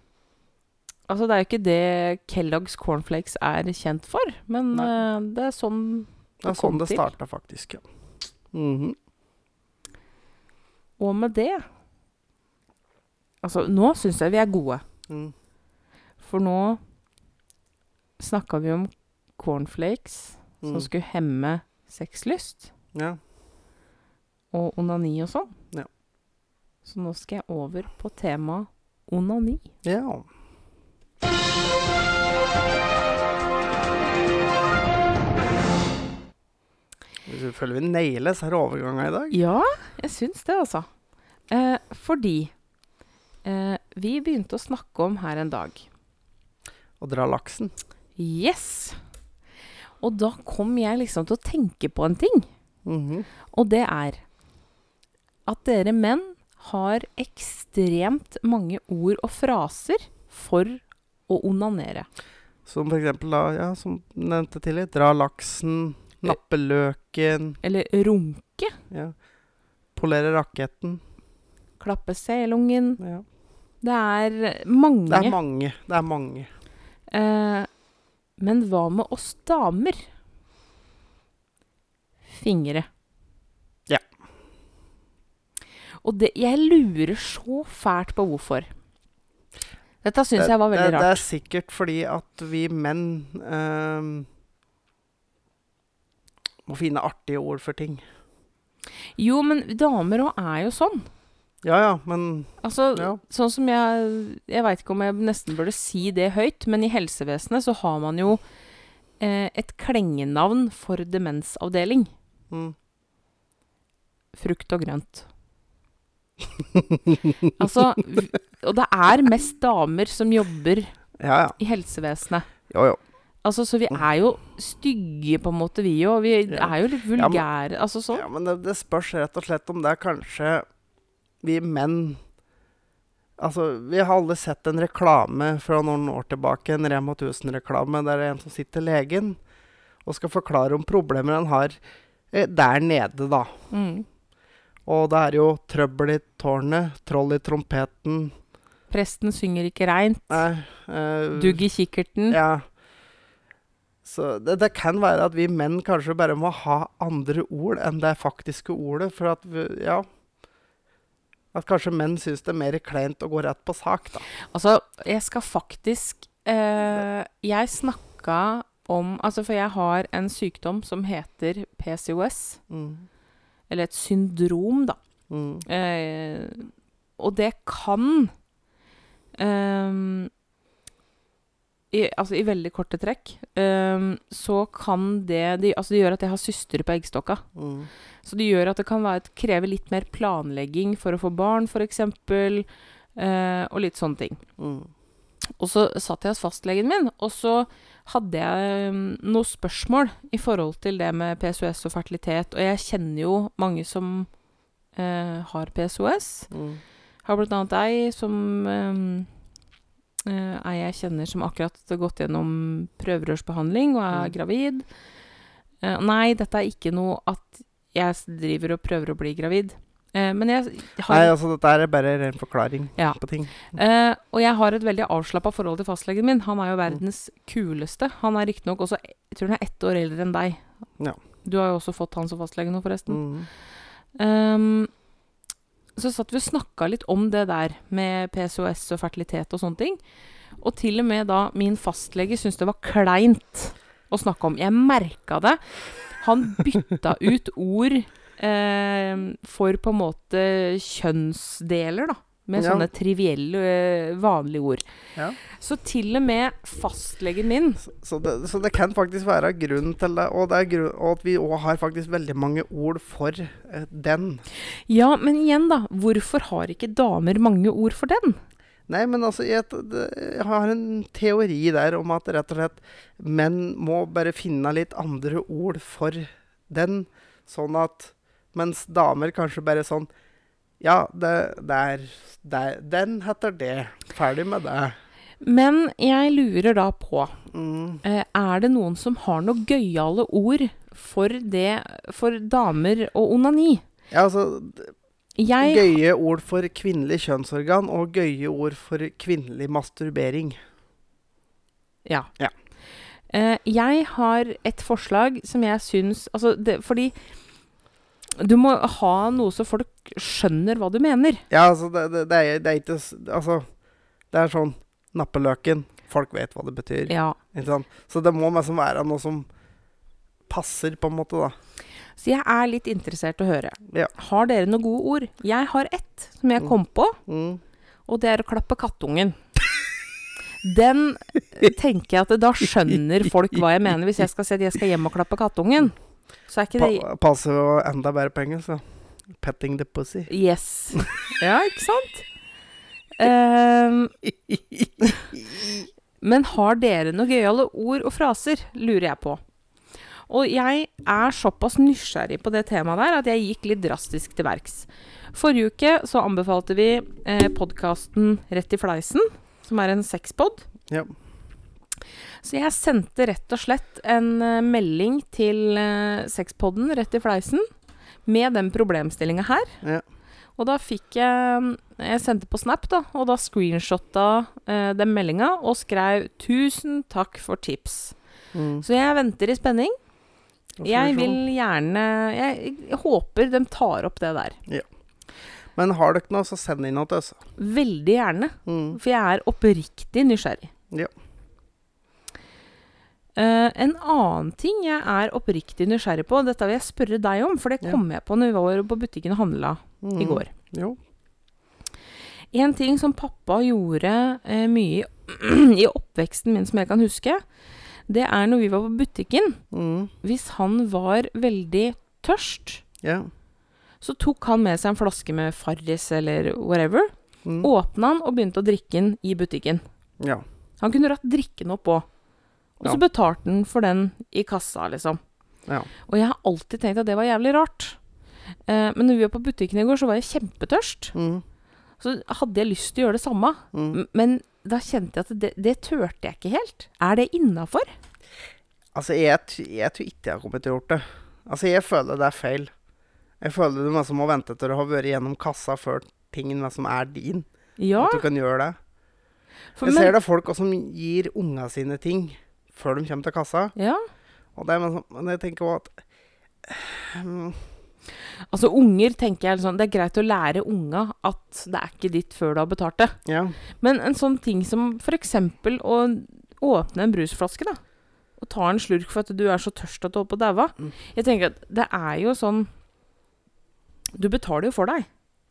Speaker 2: Altså, det er jo ikke det Kellogg's cornflakes er kjent for, men eh, det er sånn
Speaker 1: Det det er
Speaker 2: kom
Speaker 1: sånn det starta, faktisk. ja. Mhm.
Speaker 2: Og med det Altså, nå syns jeg vi er gode.
Speaker 1: mm.
Speaker 2: For nå snakka vi om cornflakes som
Speaker 1: Mm.
Speaker 2: skulle hemme sexlyst
Speaker 1: Ja.
Speaker 2: og onani og sånn.
Speaker 1: Ja.
Speaker 2: Så nå skal jeg over på temaet onani.
Speaker 1: ja. Jeg føler vi nailer disse overgangene i dag.
Speaker 2: Ja, jeg syns det, altså. Eh, fordi eh, vi begynte å snakke om her en dag
Speaker 1: Å dra laksen.
Speaker 2: Yes! Og da kom jeg liksom til å tenke på en ting.
Speaker 1: Mhm.
Speaker 2: Og det er at dere menn har ekstremt mange ord og fraser for å onanere.
Speaker 1: Som for eksempel da, ja, som nevnte tidligere, dra laksen, Nappe løken.
Speaker 2: Eller runke.
Speaker 1: Ja. Polere raketten.
Speaker 2: Klappe selungen.
Speaker 1: Ja.
Speaker 2: Det er mange.
Speaker 1: Det er mange. Det er mange.
Speaker 2: Eh, men hva med oss damer? Fingre.
Speaker 1: Ja.
Speaker 2: Og det, jeg lurer så fælt på hvorfor. Dette syns jeg var veldig
Speaker 1: det, Det er sikkert fordi at vi menn ehm, må finne artige ord for ting.
Speaker 2: Jo, men damer òg er jo sånn.
Speaker 1: Ja ja, men
Speaker 2: Altså,
Speaker 1: Ja.
Speaker 2: sånn som jeg Jeg veit ikke om jeg nesten burde si det høyt, men i helsevesenet så har man jo eh, et klengenavn for demensavdeling.
Speaker 1: mm.
Speaker 2: Frukt og grønt. altså Og det er mest damer som jobber
Speaker 1: Ja ja.
Speaker 2: i helsevesenet.
Speaker 1: Jo jo.
Speaker 2: Altså, så vi er jo stygge, på en måte, vi òg. Vi
Speaker 1: Ja.
Speaker 2: er jo litt
Speaker 1: Ja, men-
Speaker 2: vulgære. altså sånn.
Speaker 1: Ja, men det, det spørs rett og slett om det er kanskje vi menn Altså, vi har alle sett en reklame fra noen år tilbake, en Rema 1000-reklame, der det er en som sitter legen og skal forklare om problemer han har eh, der nede, da.
Speaker 2: Mm.
Speaker 1: Og det er jo trøbbel i tårnet, troll i trompeten
Speaker 2: Presten synger ikke reint.
Speaker 1: Nei eh,
Speaker 2: Dugg i kikkerten.
Speaker 1: Ja. Så det, det kan være at vi menn kanskje bare må ha andre ord enn det faktiske ordet, for at vi, Ja. At kanskje menn syns det er mer kleint å gå rett på sak, da.
Speaker 2: Altså, jeg skal faktisk eh, Jeg snakka om Altså, for jeg har en sykdom som heter PCOS.
Speaker 1: Mm.
Speaker 2: Eller et syndrom, da.
Speaker 1: Mm.
Speaker 2: Eh, og det kan ehm, i, Altså i veldig korte trekk um, så kan det, de, Altså det gjør at jeg har søstre på eggstokka.
Speaker 1: Mm.
Speaker 2: Så det gjør at det kan være, kreve litt mer planlegging for å få barn, f.eks. uh, og litt sånne ting.
Speaker 1: Mm.
Speaker 2: Og så satt jeg hos fastlegen min, og så hadde jeg um, noen spørsmål i forhold til det med PSOS og fertilitet. Og jeg kjenner jo mange som uh, har PSOS.
Speaker 1: Mm.
Speaker 2: Har blant annet ei som um, eh, Ei jeg kjenner som akkurat har gått gjennom prøverørsbehandling og er
Speaker 1: Mm.
Speaker 2: gravid. Eh, nei, dette er ikke noe at jeg driver og prøver å bli gravid. Eh, men jeg har
Speaker 1: Nei, altså dette er bare ren forklaring
Speaker 2: Ja.
Speaker 1: på ting.
Speaker 2: Eh, og jeg har et veldig avslappa forhold til fastlegen min. Han er jo verdens kuleste. Han er riktignok også Jeg tror han er ett år eldre enn deg.
Speaker 1: Ja.
Speaker 2: Du har jo også fått han som fastlege nå, forresten.
Speaker 1: Mm.
Speaker 2: Ehm, så satt vi og snakka litt om det der med PCOS og fertilitet og sånne ting. Og til og med da min fastlege syntes det var kleint å snakke om. Jeg merka det. Han bytta ut ord eh, for på en måte kjønnsdeler, da. Med
Speaker 1: Ja.
Speaker 2: sånne trivielle, eh, vanlige ord.
Speaker 1: Ja.
Speaker 2: Så til og med fastlegen min
Speaker 1: Så, så, det, så det kan faktisk være grunnen til det, og, det grunn, og at vi òg har faktisk veldig mange ord for eh, den.
Speaker 2: Ja, men igjen, da. Hvorfor har ikke damer mange ord for den?
Speaker 1: Nei, men altså, jeg, jeg har en teori der om at rett og slett menn må bare finne litt andre ord for den, sånn at Mens damer kanskje bare sånn Ja, det, det er det, er- Den heter det. Ferdig med det.
Speaker 2: Men jeg lurer da på
Speaker 1: Mm.
Speaker 2: eh, Er det noen som har noen gøyale ord for det for damer og onani?
Speaker 1: Ja, altså
Speaker 2: Jeg
Speaker 1: Gøye ord for kvinnelig kjønnsorgan og gøye ord for kvinnelig masturbering.
Speaker 2: Ja.
Speaker 1: Ja.
Speaker 2: Eh, jeg har et forslag som jeg syns Altså, det, fordi du må ha noe så folk skjønner hva du mener.
Speaker 1: Ja, altså, det, det, det, er, det er ikke Altså, det er sånn Nappeløken. Folk vet hva det betyr.
Speaker 2: Ja.
Speaker 1: Så det må liksom være noe som passer, på en måte, da.
Speaker 2: Så jeg er litt interessert i å høre.
Speaker 1: Ja.
Speaker 2: Har dere noen gode ord? Jeg har ett som jeg
Speaker 1: Mm.
Speaker 2: kom på,
Speaker 1: Mm.
Speaker 2: og det er å klappe kattungen. Den tenker jeg at da skjønner folk hva jeg mener hvis jeg skal si at jeg skal hjem og klappe kattungen. Så er ikke det
Speaker 1: Pa passer jo enda bedre på engelsk, da. Petting the pussy.
Speaker 2: Yes. Ja, ikke sant? um, men har dere noen gøyale ord og fraser, lurer jeg på. Og jeg er såpass nysgjerrig på det temaet der at jeg gikk litt drastisk til verks. Forrige uke så anbefalte vi eh, podkasten Rett i fleisen, som er en sexpod.
Speaker 1: Ja.
Speaker 2: Så jeg sendte rett og slett en eh, melding til uh, Sexpodden rett i fleisen med den problemstillinga her.
Speaker 1: Ja.
Speaker 2: Og da fikk jeg Jeg sendte på Snap, da, og da screenshotta eh, den meldinga og skrev 'Tusen takk for tips'.
Speaker 1: Mm.
Speaker 2: Så jeg venter i spenning. Jeg vil gjerne Jeg, jeg håper de tar opp det der. Ja.
Speaker 1: Men har dere noe, så send inn noe til oss.
Speaker 2: Veldig gjerne.
Speaker 1: Mm.
Speaker 2: For jeg er oppriktig nysgjerrig.
Speaker 1: Ja.
Speaker 2: Eh, en annen ting jeg er oppriktig nysgjerrig på, dette vil jeg spørre deg om, for det
Speaker 1: Ja.
Speaker 2: kom jeg på når vi var på butikken og handla
Speaker 1: Mm.
Speaker 2: i går.
Speaker 1: Jo.
Speaker 2: En ting som pappa gjorde uh, mye i oppveksten min som jeg kan huske, det er når vi var på butikken.
Speaker 1: Mm.
Speaker 2: Hvis han var veldig tørst,
Speaker 1: Ja.
Speaker 2: så tok han med seg en flaske med Farris eller whatever.
Speaker 1: Mm.
Speaker 2: Åpna han og begynte å drikke den i butikken.
Speaker 1: Ja.
Speaker 2: Han kunne ratt drikken opp òg. Og så
Speaker 1: Ja.
Speaker 2: betalte han for den i kassa, liksom.
Speaker 1: Ja.
Speaker 2: Og jeg har alltid tenkt at det var jævlig rart. Eh, men når vi var på butikken i går, så var jeg kjempetørst.
Speaker 1: Mm.
Speaker 2: Så hadde jeg lyst til å gjøre det samme.
Speaker 1: Mm.
Speaker 2: Men da kjente jeg at det, det turte jeg ikke helt. Er det innafor?
Speaker 1: Altså, jeg, jeg tror ikke jeg har kommet til å gjort det. Altså, jeg føler det er feil. Jeg føler det er som å vente til du har vært gjennom kassa før tingen som er din.
Speaker 2: Ja.
Speaker 1: At du kan gjøre det.
Speaker 2: For,
Speaker 1: Jeg
Speaker 2: men,
Speaker 1: ser det folk også som gir unga sine ting før de kommer til kassa.
Speaker 2: ja.
Speaker 1: Og det men, men jeg tenker også at um,
Speaker 2: Altså, unger tenker jeg sånn Det er greit å lære unga at det er ikke ditt før du har betalt det.
Speaker 1: Ja.
Speaker 2: Men en sånn ting som f.eks. å åpne en brusflaske, da. Og ta en slurk for at du er så tørst at du holder på å daue.
Speaker 1: Mm.
Speaker 2: Jeg tenker at det er jo sånn Du betaler jo for deg.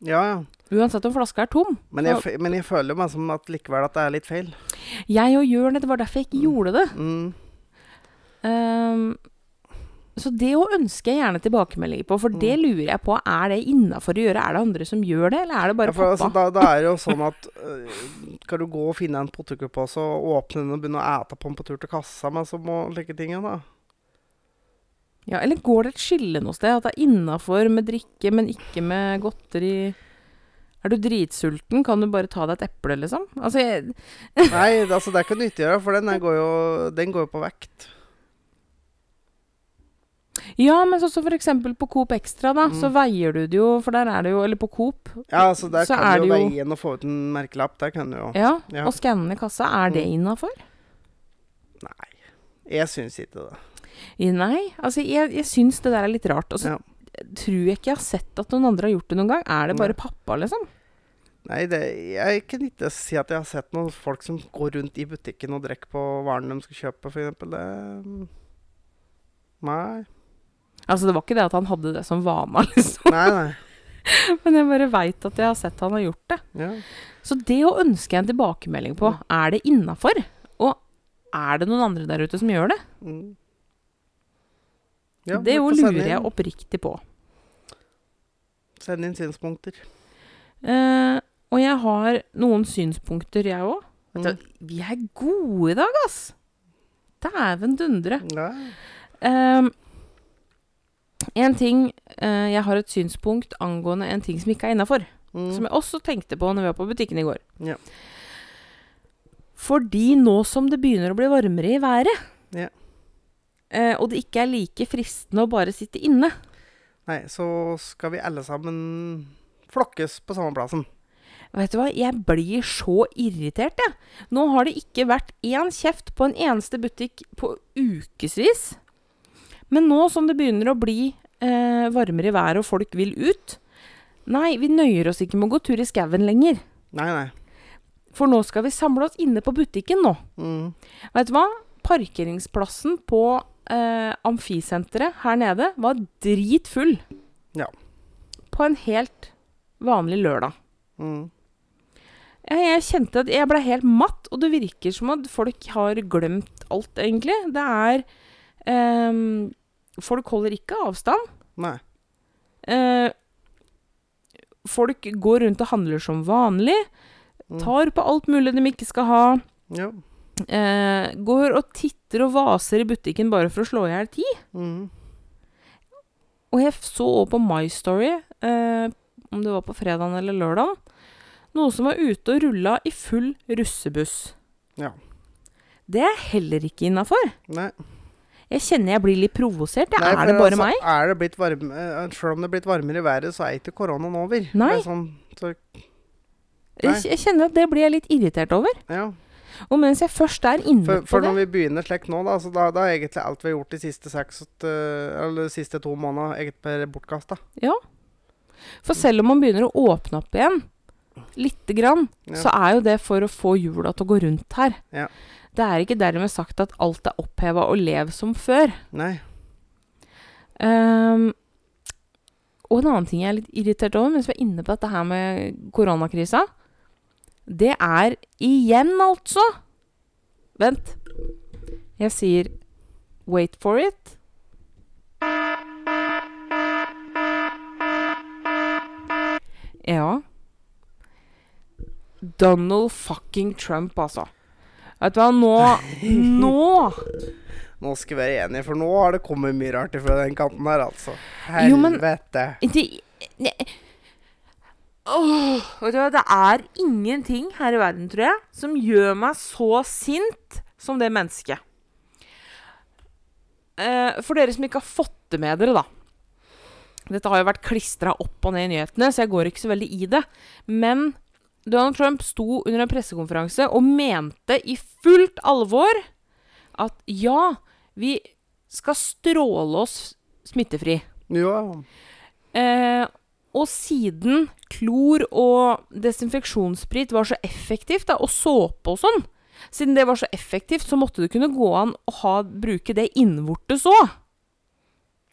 Speaker 1: Ja, ja.
Speaker 2: Uansett om flaska er tom.
Speaker 1: Men jeg, f- men jeg føler meg som at likevel at det er litt feil.
Speaker 2: Jeg og gjør det. Det var derfor jeg ikke gjorde det.
Speaker 1: Mm.
Speaker 2: Um, så det å ønske jeg gjerne tilbakemeldinger på, for det
Speaker 1: Mm.
Speaker 2: lurer jeg på. Er det innafor å gjøre? Er det andre som gjør det, eller er det bare
Speaker 1: Ja, for, altså, da, da er det jo sånn at uh, Skal du gå og finne en potetgullpose og åpne den og begynne å ete på den på tur til kassa med så må like ting, da?
Speaker 2: Ja, eller går det et skille noe sted? At det er innafor med drikke, men ikke med godteri? Er du dritsulten, kan du bare ta deg et eple, liksom? Altså, jeg,
Speaker 1: Nei, altså, det er ikke nyttig å gjøre, for den går jo, den går jo på vekt.
Speaker 2: ja, men sånn som for eksempel på Coop Extra, da, så
Speaker 1: Mm.
Speaker 2: veier du det jo, for der er det jo Eller på Coop.
Speaker 1: Ja, altså, der
Speaker 2: Så
Speaker 1: kan du jo veie inn og få ut en merkelapp. Der kan du jo
Speaker 2: Ja,
Speaker 1: Ja.
Speaker 2: og skanne kassa. Er det
Speaker 1: Mm.
Speaker 2: innafor?
Speaker 1: Nei, jeg syns ikke det.
Speaker 2: Nei, altså jeg, jeg syns det der er litt rart. Og så
Speaker 1: Ja.
Speaker 2: tror jeg ikke jeg har sett at noen andre har gjort det noen gang. Er det bare
Speaker 1: Nei.
Speaker 2: pappa, liksom?
Speaker 1: Nei, det, jeg kan ikke si at jeg har sett noen folk som går rundt i butikken og drikker på varene de skal kjøpe, f.eks. Det mm, Nei.
Speaker 2: Altså, det var ikke det at han hadde det som vane, liksom.
Speaker 1: Nei, nei.
Speaker 2: Men jeg bare veit at jeg har sett han har gjort det.
Speaker 1: Ja.
Speaker 2: Så det å ønske en tilbakemelding på, er det innafor? Og er det noen andre der ute som gjør det?
Speaker 1: Mm. Ja,
Speaker 2: det jo lurer jeg oppriktig på.
Speaker 1: Send inn synspunkter.
Speaker 2: Eh, og jeg har noen synspunkter, jeg òg.
Speaker 1: Mm.
Speaker 2: Vi er gode i dag, ass! Dæven dundre.
Speaker 1: Ja.
Speaker 2: Ehm, en ting eh, Jeg har et synspunkt angående en ting som ikke er innafor.
Speaker 1: Mm.
Speaker 2: Som jeg også tenkte på når vi var på butikken i går.
Speaker 1: Ja.
Speaker 2: Fordi nå som det begynner å bli varmere i været,
Speaker 1: Ja.
Speaker 2: Eh, og det ikke er like fristende å bare sitte inne
Speaker 1: Nei, så skal vi alle sammen flokkes på samme plassen.
Speaker 2: Vet du hva, jeg blir så irritert, jeg. Nå har det ikke vært én kjeft på en eneste butikk på ukevis. Men nå som det begynner å bli eh, varmere i været og folk vil ut Nei, vi nøyer oss ikke med å gå tur i skauen lenger.
Speaker 1: Nei, nei.
Speaker 2: For nå skal vi samle oss inne på butikken nå.
Speaker 1: Mm.
Speaker 2: Vet du hva? Parkeringsplassen på eh, Amfisenteret her nede var dritfull.
Speaker 1: Ja.
Speaker 2: På en helt vanlig lørdag.
Speaker 1: Mm.
Speaker 2: Jeg, jeg kjente at jeg ble helt matt, og det virker som at folk har glemt alt, egentlig. Det er eh, Folk holder ikke avstand.
Speaker 1: Nei.
Speaker 2: Eh, folk går rundt og handler som vanlig.
Speaker 1: Mm.
Speaker 2: Tar på alt mulig de ikke skal ha.
Speaker 1: Ja.
Speaker 2: Eh, går og titter og vaser i butikken bare for å slå i hjel tid.
Speaker 1: Mm.
Speaker 2: Og jeg så også på My Story, eh, om det var på fredagen eller lørdagen, noe som var ute og rulla i full russebuss.
Speaker 1: Ja.
Speaker 2: Det er heller ikke innafor. Jeg kjenner jeg blir litt provosert. Ja,
Speaker 1: Nei,
Speaker 2: er det bare
Speaker 1: altså,
Speaker 2: meg?
Speaker 1: Er det blitt varme, eh, selv om det er blitt varmere i været, så er ikke koronaen over.
Speaker 2: Nei.
Speaker 1: Det sånn, så,
Speaker 2: Jeg, jeg kjenner at det blir jeg litt irritert over.
Speaker 1: ja.
Speaker 2: Og mens jeg først er inne
Speaker 1: For,
Speaker 2: på
Speaker 1: for når vi begynner slik nå, da, så da, da er egentlig alt vi har gjort de siste seks Eller de siste to månedene, egentlig bare Ja.
Speaker 2: For selv om man begynner å åpne opp igjen, lite grann,
Speaker 1: Ja.
Speaker 2: så er jo det for å få hjula til å gå rundt her.
Speaker 1: Ja.
Speaker 2: Det er ikke dermed sagt at alt er oppheva og lev som før.
Speaker 1: Nei.
Speaker 2: Um, og en annen ting jeg er litt irritert over, mens vi er inne på dette her med koronakrisa, det er igjen, altså Vent. Jeg sier wait for it. Ja. Donald fucking Trump, altså. Vet du hva, nå Nå!
Speaker 1: Nå skal vi være enige, for nå har det kommet mye rart fra den kanten her, altså.
Speaker 2: Jo, men-
Speaker 1: Helvete.
Speaker 2: Det, Åh, vet du hva, det er ingenting her i verden, tror jeg, som gjør meg så sint som det mennesket. Eh, for dere som ikke har fått det med dere, da. Dette har jo vært klistra opp og ned i nyhetene, så jeg går ikke så veldig i det. Men Donald Trump sto under en pressekonferanse og mente i fullt alvor at ja, vi skal stråle oss smittefri.
Speaker 1: Ja.
Speaker 2: Eh, og siden klor og desinfeksjonssprit var så effektivt, da, og såpe og sånn Siden det var så effektivt, så måtte det kunne gå an å ha, bruke det innvortes òg.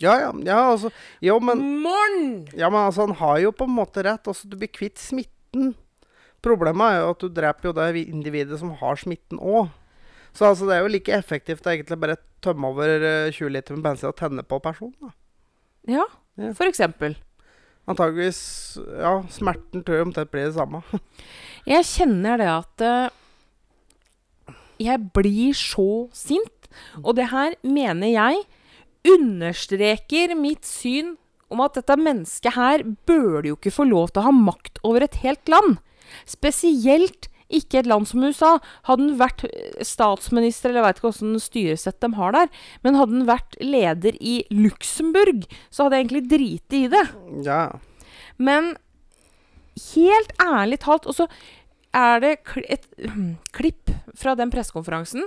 Speaker 1: ja, ja, ja, altså Jo, men
Speaker 2: Morn!
Speaker 1: Ja, men altså, han har jo på en måte rett. Altså, du blir kvitt smitten. Problemet er jo at du dreper jo det vi- individet som har smitten òg. Så altså, det er jo like effektivt å egentlig bare tømme over eh, 20 liter med bensin og tenne på personen. da.
Speaker 2: Ja,
Speaker 1: Ja.
Speaker 2: for eksempel.
Speaker 1: Antageligvis Ja, smerten tror jeg omtrent blir det samme.
Speaker 2: Jeg kjenner det at uh, jeg blir så sint. Og det her mener jeg understreker mitt syn om at dette mennesket her burde jo ikke få lov til å ha makt over et helt land. Spesielt ikke et land som USA. Hadde han vært eh, statsminister, eller jeg veit ikke åssen styresett de har der, men hadde han vært leder i Luxembourg, så hadde jeg egentlig driti i det.
Speaker 1: Ja.
Speaker 2: Men helt ærlig talt Og så er det et klipp fra den pressekonferansen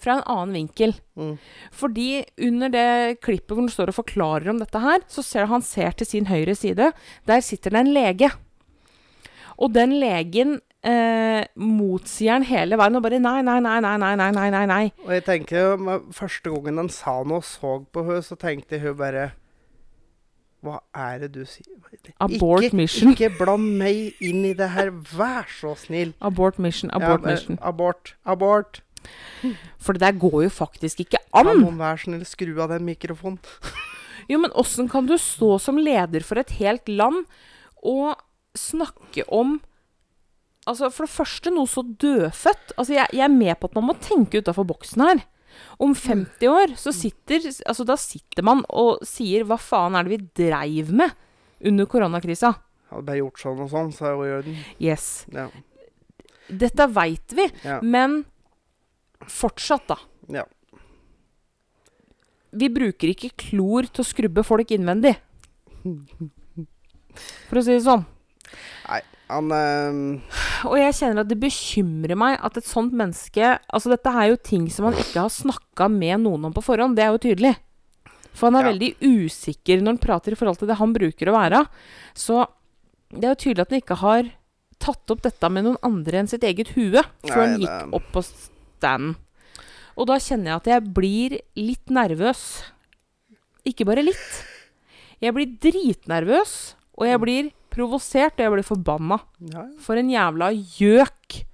Speaker 2: fra en annen vinkel.
Speaker 1: Mm.
Speaker 2: Fordi under det klippet hvor han står og forklarer om dette her, så ser han ser til sin høyre side. Der sitter det en lege. Og den legen eh, motsier han hele veien og bare nei, nei, nei, nei, nei, nei, nei, nei, nei.
Speaker 1: Og jeg tenker jo, Første gangen han sa noe og så på henne, så tenkte hun bare Hva er det du sier?
Speaker 2: Abort
Speaker 1: ikke,
Speaker 2: mission.
Speaker 1: Ikke bland meg inn i det her, vær så snill.
Speaker 2: Abort mission, abort
Speaker 1: ja,
Speaker 2: mission.
Speaker 1: Abort. Abort.
Speaker 2: For det der går jo faktisk ikke an.
Speaker 1: Kan
Speaker 2: an.
Speaker 1: noen være snill skru av den mikrofonen?
Speaker 2: Jo, men åssen kan du stå som leder for et helt land og snakke om Altså, for det første noe så dødfødt. Altså, jeg, jeg er med på at man må tenke utafor boksen her. Om 50 år, så sitter Altså, da sitter man og sier Hva faen er det vi dreiv med under koronakrisa?
Speaker 1: Hadde bare gjort sånn og sånn, så er det i orden.
Speaker 2: Yes.
Speaker 1: Ja.
Speaker 2: Dette veit vi,
Speaker 1: Ja.
Speaker 2: men fortsatt, da.
Speaker 1: ja.
Speaker 2: Vi bruker ikke klor til å skrubbe folk innvendig. For å si det sånn.
Speaker 1: Han øh...
Speaker 2: Og jeg kjenner at det bekymrer meg at et sånt menneske Altså, dette er jo ting som han ikke har snakka med noen om på forhånd. Det er jo tydelig. For han er
Speaker 1: Ja.
Speaker 2: veldig usikker når han prater i forhold til det han bruker å være. Så det er jo tydelig at han ikke har tatt opp dette med noen andre enn sitt eget hue før han gikk
Speaker 1: det-
Speaker 2: opp på standen. Og da kjenner jeg at jeg blir litt nervøs. Ikke bare litt. Jeg blir dritnervøs, og jeg blir provosert, og jeg blir forbanna.
Speaker 1: ja, ja.
Speaker 2: For en jævla gjøk.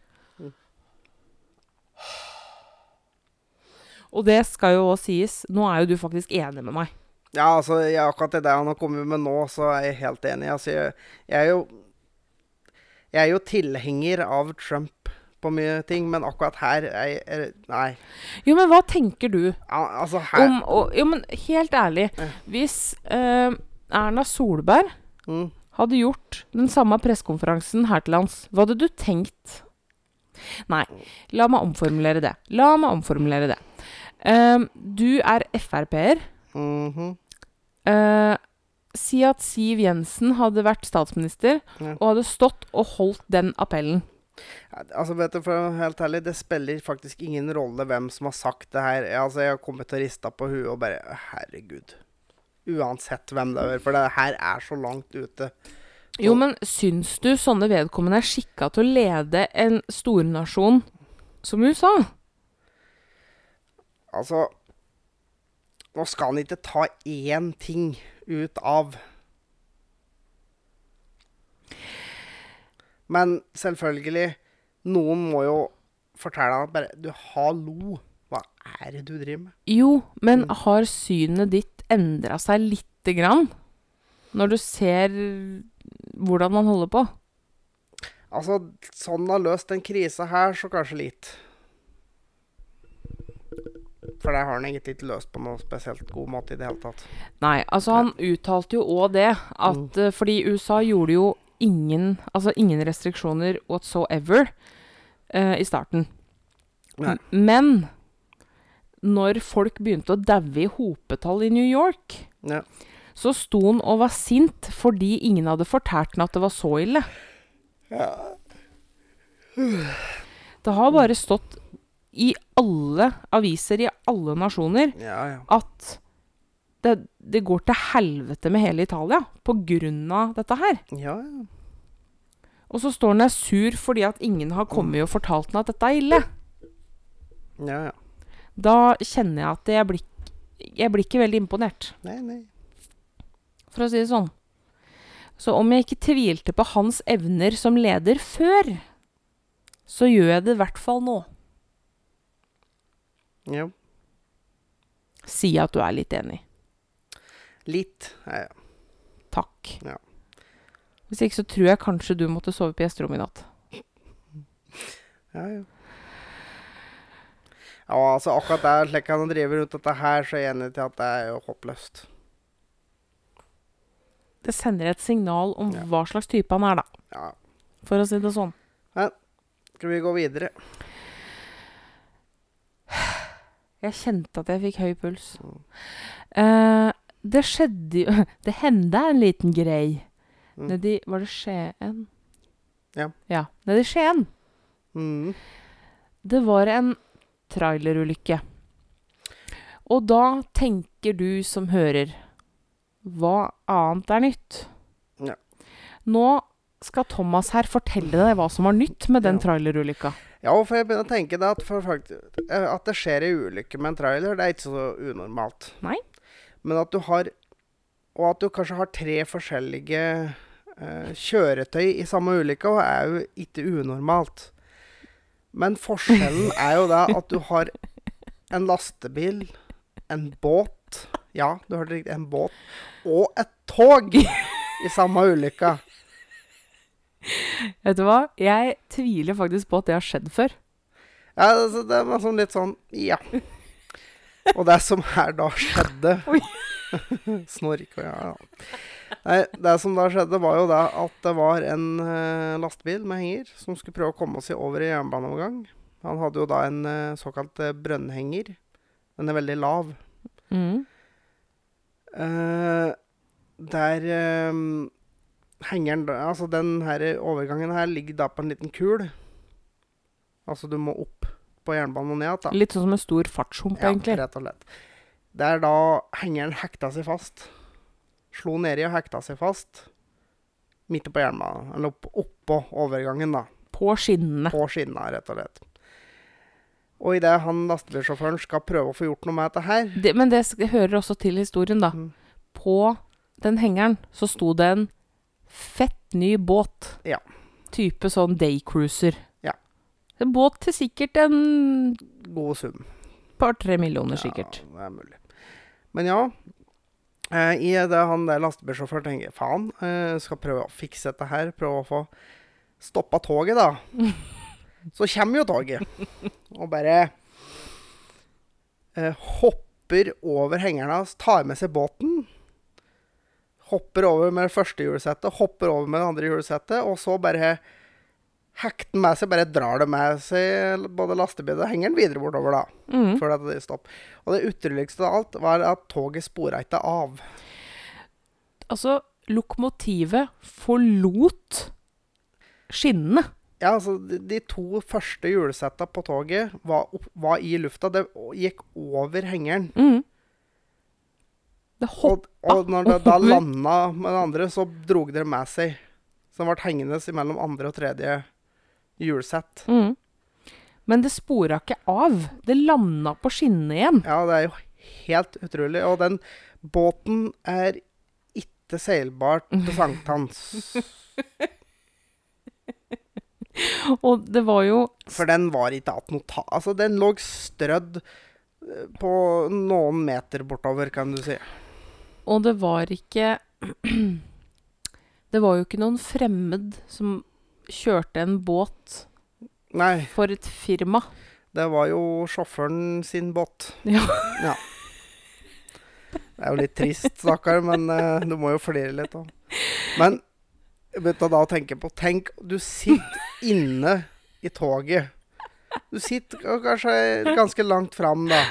Speaker 2: Og det skal jo òg sies, nå er jo du faktisk enig med meg.
Speaker 1: Ja, altså, jeg, akkurat det der han har kommet med nå, så er jeg helt enig. Altså, jeg, jeg er jo Jeg er jo tilhenger av Trump på mye ting, men akkurat her er er, Nei.
Speaker 2: Jo, men hva tenker du
Speaker 1: Ja, altså, her
Speaker 2: om og, Jo, men helt ærlig. Hvis eh, Erna Solberg
Speaker 1: mm,
Speaker 2: hadde gjort den samme pressekonferansen her til lands, hva hadde du tenkt? Nei, La meg omformulere det. La meg omformulere det. Ehm, du er Frp-er.
Speaker 1: Mm
Speaker 2: -hmm. uh, si at Siv Jensen hadde vært statsminister
Speaker 1: Ja.
Speaker 2: og hadde stått og holdt den appellen.
Speaker 1: Altså, vet du, for å være helt ærlig, det spiller faktisk ingen rolle hvem som har sagt det her. Altså, jeg har kommet og rista på huet og bare Herregud. Uansett hvem det er, for det her er så langt ute.
Speaker 2: Jo, men syns du sånne vedkommende er skikka til å lede en stornasjon som USA?
Speaker 1: Altså Nå skal han ikke ta én ting ut av Men selvfølgelig, noen må jo fortelle han at bare Du, hallo, hva er det du driver med?
Speaker 2: Jo, men
Speaker 1: Mm.
Speaker 2: har synet ditt endra seg lite grann? Når du ser hvordan man holder på?
Speaker 1: Altså, sånn har løst den krisa her, så kanskje litt. For det har han egentlig ikke løst på noe spesielt god måte i det hele tatt.
Speaker 2: Nei, altså han uttalte jo òg det, at mm. fordi USA gjorde jo ingen, altså ingen restriksjoner whatsoever uh, i starten.
Speaker 1: Nei.
Speaker 2: Men når folk begynte å daue i hopetall i New York,
Speaker 1: Ja.
Speaker 2: så sto han og var sint fordi ingen hadde fortalt han at det var så ille. Ja. Det har bare stått i alle aviser i alle nasjoner
Speaker 1: Ja, ja.
Speaker 2: at det, det går til helvete med hele Italia på grunn av dette her.
Speaker 1: Ja, ja.
Speaker 2: Og så står han der sur fordi at ingen har kommet og fortalt han at dette er ille.
Speaker 1: Ja, ja.
Speaker 2: Da kjenner jeg at jeg blir, jeg blir ikke veldig imponert,
Speaker 1: Nei, nei.
Speaker 2: for å si det sånn. Så om jeg ikke tvilte på hans evner som leder før, så gjør jeg det i hvert fall nå.
Speaker 1: Ja.
Speaker 2: Si at du er litt enig.
Speaker 1: Litt. Ja, ja.
Speaker 2: Takk.
Speaker 1: Ja.
Speaker 2: Hvis ikke så tror jeg kanskje du måtte sove på gjesterommet i natt.
Speaker 1: Ja, ja. Ja, altså akkurat der, slik han driver rundt dette her, så er jeg enig til at det er jo håpløst.
Speaker 2: Det sender et signal om
Speaker 1: Ja.
Speaker 2: hva slags type han er, da.
Speaker 1: Ja.
Speaker 2: For å si det sånn.
Speaker 1: Skal vi gå videre?
Speaker 2: Jeg kjente at jeg fikk høy puls.
Speaker 1: Mm.
Speaker 2: Uh, det skjedde jo Det hendte en liten grei
Speaker 1: Mm.
Speaker 2: nedi Var det Skien?
Speaker 1: Ja.
Speaker 2: Ja, nedi Skien.
Speaker 1: Mm.
Speaker 2: Det var en trailerulykke. Og da tenker du som hører Hva annet er nytt?
Speaker 1: Ja.
Speaker 2: Nå skal Thomas her fortelle deg hva som var nytt med den
Speaker 1: Ja.
Speaker 2: trailerulykka.
Speaker 1: Ja, for jeg begynner å tenke at, faktisk, eh, at det skjer ei ulykke med en trailer, det er ikke så unormalt.
Speaker 2: Nei.
Speaker 1: Men at du har Og at du kanskje har tre forskjellige eh, kjøretøy i samme ulykke, er jo ikke unormalt. Men forskjellen er jo da at du har en lastebil, en båt Ja, du hørte riktig. En båt. Og et tog i samme ulykka.
Speaker 2: Vet du hva? Jeg tviler faktisk på at det har skjedd før.
Speaker 1: Ja, altså, det var sånn litt sånn Ja. Og det som her da skjedde
Speaker 2: snorker
Speaker 1: Snork og ja, ja. Nei, det som da skjedde, var jo da at det var en uh, lastebil med henger som skulle prøve å komme seg over i jernbaneovergang. Han hadde jo da en uh, såkalt uh, brønnhenger. Den er veldig lav.
Speaker 2: Mm.
Speaker 1: Der hengeren da- Altså, den her overgangen her ligger da på en liten kul. Altså, du må opp på jernbanen og ned igjen, da.
Speaker 2: Litt sånn som en stor fartshump,
Speaker 1: Ja,
Speaker 2: egentlig.
Speaker 1: rett og slett. Der da hengeren hekta seg fast. Slo nedi og hekta seg fast. Midt på jernbanen. Eller opp, oppå overgangen, da.
Speaker 2: På skinnene.
Speaker 1: På skinnene, rett og slett. Og idet han lastebilsjåføren skal prøve å få gjort noe med dette her
Speaker 2: Det, men det sk- hører også til historien, da.
Speaker 1: Mm.
Speaker 2: På den hengeren så sto det en fett ny båt.
Speaker 1: Ja.
Speaker 2: Type sånn daycruiser.
Speaker 1: Ja.
Speaker 2: En båt til sikkert en
Speaker 1: God sum.
Speaker 2: par-tre millioner, sikkert.
Speaker 1: Ja, det er mulig. Men ja. Eh, I det han der lastebilsjåføren tenker faen, uh, skal prøve å fikse dette her. Prøve å få stoppa toget, da. Så kommer jo toget. Og bare uh, hopper over hengeren hans, tar med seg båten. Hopper over med det første hjulsettet, hopper over med det andre hjulsettet, og så bare hekter med seg, bare drar det med seg både lastebil og henger den videre bortover, da.
Speaker 2: Mm.
Speaker 1: Før det stopper. Og det utroligste av alt var at toget spora ikke av.
Speaker 2: Altså, lokomotivet forlot skinnene.
Speaker 1: Ja, altså, de, de to første hjulsetta på toget var, opp, var i lufta. Det gikk over hengeren.
Speaker 2: Mm. Det
Speaker 1: Og, og når det da landa med det andre, så drog det med seg. Så den ble hengende mellom andre og tredje hjulsett.
Speaker 2: mm. Men det spora ikke av. Det landa på skinnene igjen.
Speaker 1: Ja, det er jo helt utrolig. Og den båten er ikke seilbart til sankthans.
Speaker 2: Og det var jo
Speaker 1: For den var ikke att noe ta... Altså, den lå strødd eh, på noen meter bortover, kan du si.
Speaker 2: Og det var ikke Det var jo ikke noen fremmed som kjørte en båt
Speaker 1: Nei,
Speaker 2: for et firma.
Speaker 1: det var jo sjåføren sin båt.
Speaker 2: Ja.
Speaker 1: Ja. Det er jo litt trist, stakkar, men uh, du må jo flire litt òg. Men begynte da å tenke på Tenk, du sitter inne i toget. Du sitter kanskje ganske langt fram, da.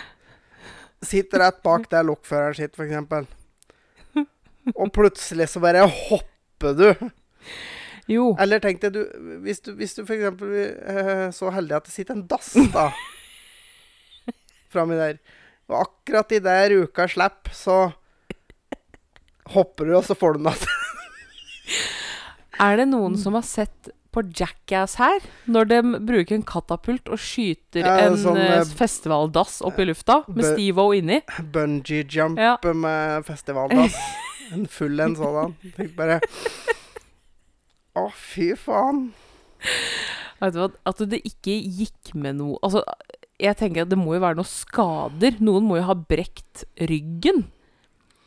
Speaker 1: Sitter rett bak der lokføreren sitter, f.eks. Og plutselig så bare hopper du.
Speaker 2: Jo.
Speaker 1: Eller tenk deg, du, hvis du, hvis du f.eks. er så heldig at det sitter en dass, da. framme der. Og akkurat i der uka slipper, så hopper du, og så får du den igjen.
Speaker 2: Er det noen som har sett på Jackass her? Når de bruker en katapult og skyter
Speaker 1: Ja,
Speaker 2: en
Speaker 1: sånn,
Speaker 2: eh,
Speaker 1: eh,
Speaker 2: festivaldass opp i lufta med Steve-O inni?
Speaker 1: Bungee jump
Speaker 2: Ja.
Speaker 1: med festivaldass. En full en sådan. Tenk bare Å, fy faen.
Speaker 2: Vet du hva, At det ikke gikk med noe Altså, jeg tenker at det må jo være noen skader. Noen må jo ha brekt ryggen.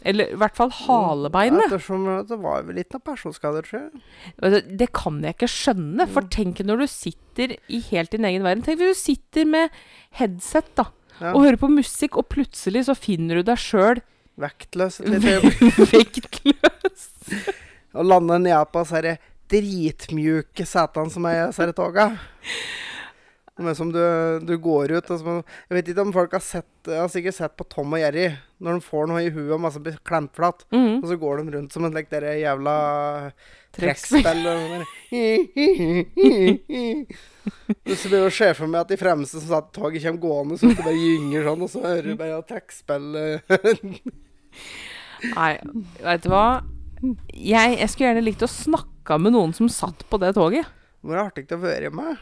Speaker 2: Eller i hvert fall halebeinet.
Speaker 1: Ettersom det var vel litt noen personskader, tror jeg.
Speaker 2: Det kan jeg ikke skjønne. For
Speaker 1: Mm.
Speaker 2: tenk når du sitter i helt din egen verden. Tenk hvis du sitter med headset da,
Speaker 1: Ja.
Speaker 2: og hører på musikk, og plutselig så finner du deg sjøl
Speaker 1: Vektløs
Speaker 2: vektløs.
Speaker 1: Og lande ned på disse dritmjuke setene som er i disse toga. Er som du, du går ut og så, Jeg vet ikke om folk har sett Jeg har sikkert sett på Tom og Jerry når de får noe i huet og masse blir klemt flatt.
Speaker 2: Mm.
Speaker 1: Og så går de rundt som en like, dere jævla
Speaker 2: Trekkspill.
Speaker 1: Så blir jo for meg at de fremste som satt i toget, kommer gående, så det bare gynger sånn, og så hører du bare trekkspill eh.
Speaker 2: Nei, vet du hva? Jeg, jeg skulle gjerne likt å snakke med noen som satt på det toget.
Speaker 1: Hvor artig det å være med.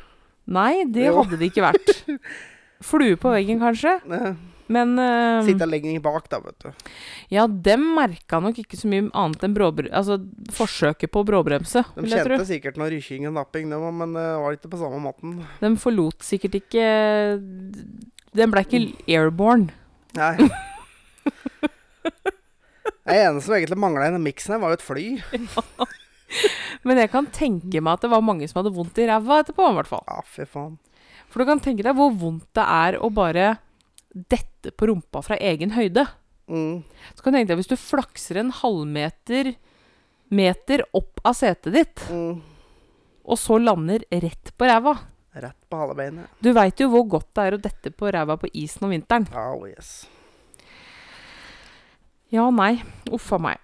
Speaker 2: Nei, det
Speaker 1: Jo.
Speaker 2: hadde det ikke vært. Flue på veggen, kanskje.
Speaker 1: Eh,
Speaker 2: Men uh,
Speaker 1: Sitte lenger bak, da, vet du.
Speaker 2: ja, dem merka nok ikke så mye annet enn bråbre... altså, forsøket på bråbremse,
Speaker 1: De kjente sikkert noe rykking og napping, de, men det var ikke på samme måten.
Speaker 2: De forlot sikkert ikke Den ble ikke airborne.
Speaker 1: Nei. Det eneste som egentlig mangla i den miksen her, var jo et fly.
Speaker 2: Men jeg kan tenke meg at det var mange som hadde vondt i ræva etterpå, i hvert fall.
Speaker 1: Ja, fy faen.
Speaker 2: For du kan tenke deg hvor vondt det er å bare dette på rumpa fra egen høyde.
Speaker 1: Mm.
Speaker 2: Så kan du tenke deg hvis du flakser en halvmeter meter opp av setet ditt,
Speaker 1: Mm.
Speaker 2: og så lander rett på ræva.
Speaker 1: Rett på halebeinet.
Speaker 2: Du veit jo hvor godt det er å dette på ræva på isen om vinteren.
Speaker 1: Oh, yes.
Speaker 2: Ja, nei. Uff a meg.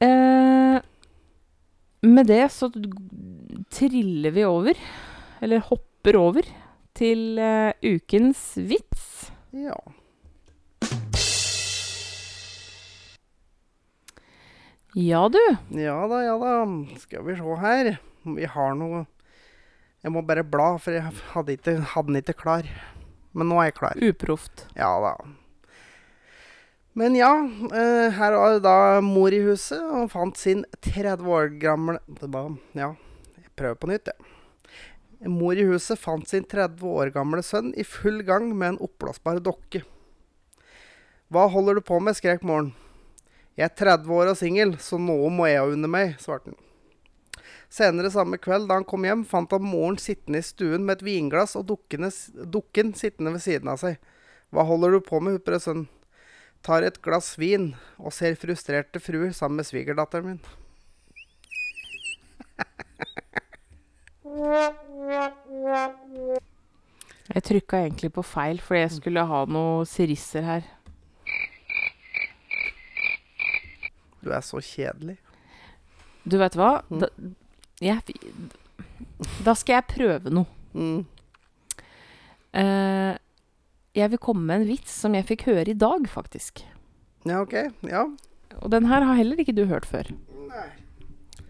Speaker 2: Eh, med det så triller vi over, eller hopper over, til uh, ukens vits.
Speaker 1: Ja.
Speaker 2: Ja, du.
Speaker 1: Ja da, ja da. Skal vi se her. Vi har noe Jeg må bare bla, for jeg hadde, ikke, hadde den ikke klar. Men nå er jeg klar.
Speaker 2: Uproft.
Speaker 1: Ja da. Men ja, eh, her var da mor i huset og fant sin 30 år gamle Ja, jeg prøver på nytt, jeg. Mor i huset fant sin 30 år gamle sønn i full gang med en oppblåsbar dokke. Hva holder du på med? skrek moren. Jeg er 30 år og singel, så noe må jeg unne meg, svarte han. Senere samme kveld, da han kom hjem, fant han moren sittende i stuen med et vinglass og dukken sittende ved siden av seg. Hva holder du på med, utbrøt sønnen. Tar et glass vin og ser frustrerte fruer sammen med svigerdatteren min.
Speaker 2: Jeg trykka egentlig på feil fordi jeg skulle ha noe sirisser her.
Speaker 1: Du er så kjedelig.
Speaker 2: Du vet hva?
Speaker 1: Mm.
Speaker 2: Da, jeg, da skal jeg prøve noe.
Speaker 1: Mm.
Speaker 2: Eh, jeg vil komme med en vits som jeg fikk høre i dag, faktisk.
Speaker 1: Ja, OK. Ja.
Speaker 2: Og den her har heller ikke du hørt før.
Speaker 1: Nei.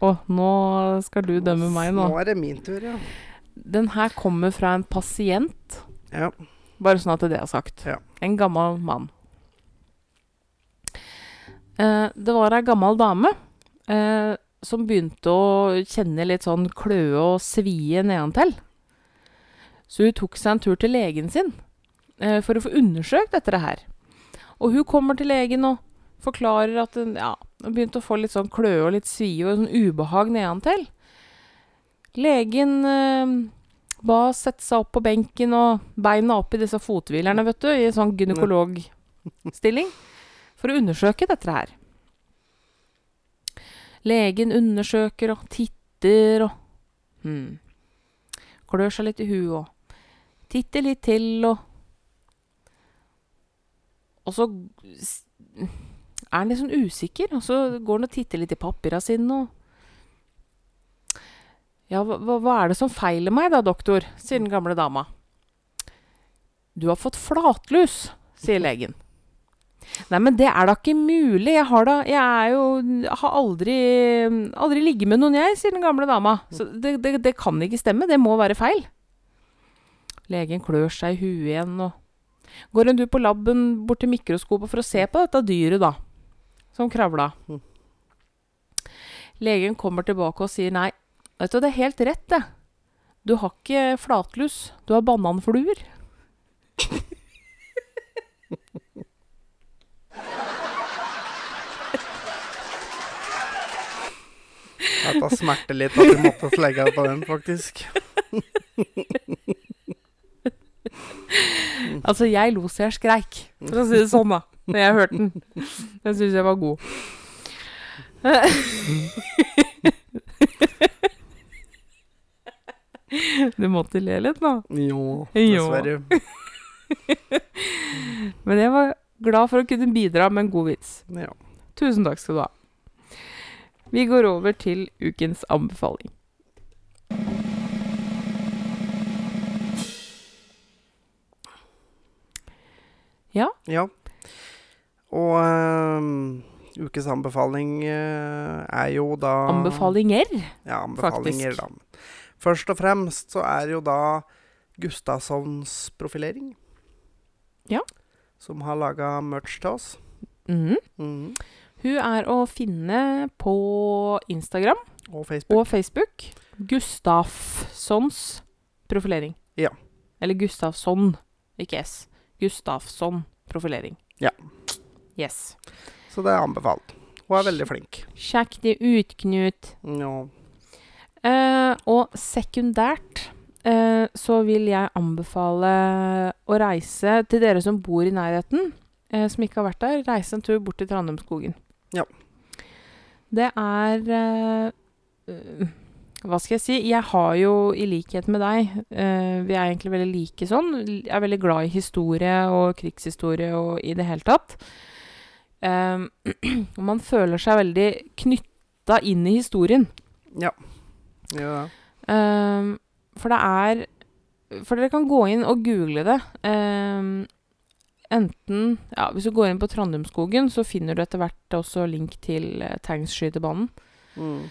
Speaker 2: Å, nå skal du dømme meg nå.
Speaker 1: Nå er det min tur, ja.
Speaker 2: Den her kommer fra en pasient.
Speaker 1: Ja.
Speaker 2: Bare sånn at det er sagt.
Speaker 1: Ja.
Speaker 2: En gammel mann. Eh, det var ei gammel dame eh, som begynte å kjenne litt sånn kløe og svie nedentil. Så hun tok seg en tur til legen sin for å få undersøkt dette her. Og hun kommer til legen og forklarer at hun ja, begynte å få litt sånn kløe og litt svie og sånn ubehag nedantil. Legen eh, ba sette seg opp på benken og beina opp i disse fothvilerne, vet du, i en sånn gynekologstilling, for å undersøke dette her. Legen undersøker og titter og hmm, klør seg litt i huet og titter litt til og Og så er han litt sånn usikker, og så går han og titter litt i papira sine og ja, hva, hva- er det som feiler meg da, doktor? sier den gamle dama. Du har fått flatlus, sier legen. Nei, men det er da ikke mulig. Jeg har da Jeg er jo har aldri Aldri ligget med noen, jeg, sier den gamle dama. Så det, det, det kan ikke stemme. Det må være feil. Legen klør seg i huet igjen og Går en tur på laben bort til mikroskopet for å se på dette dyret, da. Som kravla.
Speaker 1: Mm.
Speaker 2: Legen kommer tilbake og sier nei. Vet du, det er helt rett, det. Du har ikke flatlus. Du har bananfluer.
Speaker 1: Dette smerter litt at du måtte legge deg på den, faktisk.
Speaker 2: Altså, jeg lo så jeg skreik, for å si det sånn, da. Når jeg hørte den. Den syns jeg var god. Du måtte le litt, nå?
Speaker 1: Jo, dessverre.
Speaker 2: Men jeg var glad for å kunne bidra med en god vits.
Speaker 1: Ja.
Speaker 2: Tusen takk skal du ha. Vi går over til ukens anbefaling.
Speaker 1: Ja. Og ehm, ukes anbefaling eh, er jo da
Speaker 2: Anbefalinger.
Speaker 1: Ja, anbefalinger,
Speaker 2: faktisk.
Speaker 1: da. Først og fremst så er jo da Gustavssons profilering.
Speaker 2: Ja.
Speaker 1: Som har laga merch til oss.
Speaker 2: Mm.
Speaker 1: Mhm.
Speaker 2: Hun er å finne på Instagram
Speaker 1: Og Facebook.
Speaker 2: og Facebook. Gustafssons profilering.
Speaker 1: Ja.
Speaker 2: Eller Gustavsson, ikke S. Gustafsson profilering.
Speaker 1: Ja.
Speaker 2: Yes.
Speaker 1: Så det er anbefalt. Hun er veldig flink.
Speaker 2: Sjekk det ut, Knut.
Speaker 1: Ja.
Speaker 2: Eh, og sekundært eh, så vil jeg anbefale å reise til dere som bor i nærheten, eh, som ikke har vært der. Reise en tur bort til Trandumskogen.
Speaker 1: Ja.
Speaker 2: Det er eh, Hva skal jeg si? Jeg har jo, i likhet med deg eh, Vi er egentlig veldig like sånn. Jeg er veldig glad i historie og krigshistorie og i det hele tatt. Eh, og man føler seg veldig knytta inn i historien.
Speaker 1: Ja. ja.
Speaker 2: Ehm, for det er For dere kan gå inn og google det. Ehm, enten ja, Hvis du går inn på Trandumskogen, så finner du etter hvert også link til uh, Tangsskytebanen.
Speaker 1: Mm.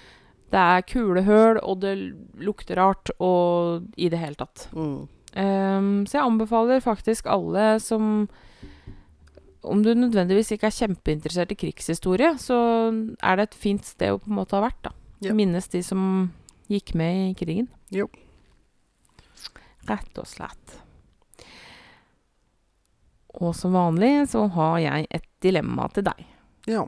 Speaker 2: Det er kulehull, og det lukter rart, og i det hele tatt.
Speaker 1: Mm.
Speaker 2: Um, så jeg anbefaler faktisk alle som Om du nødvendigvis ikke er kjempeinteressert i krigshistorie, så er det et fint sted å på en måte ha vært. da.
Speaker 1: Yep.
Speaker 2: Minnes de som gikk med i krigen.
Speaker 1: Jo.
Speaker 2: Rett og slett. Og som vanlig så har jeg et dilemma til deg.
Speaker 1: Ja.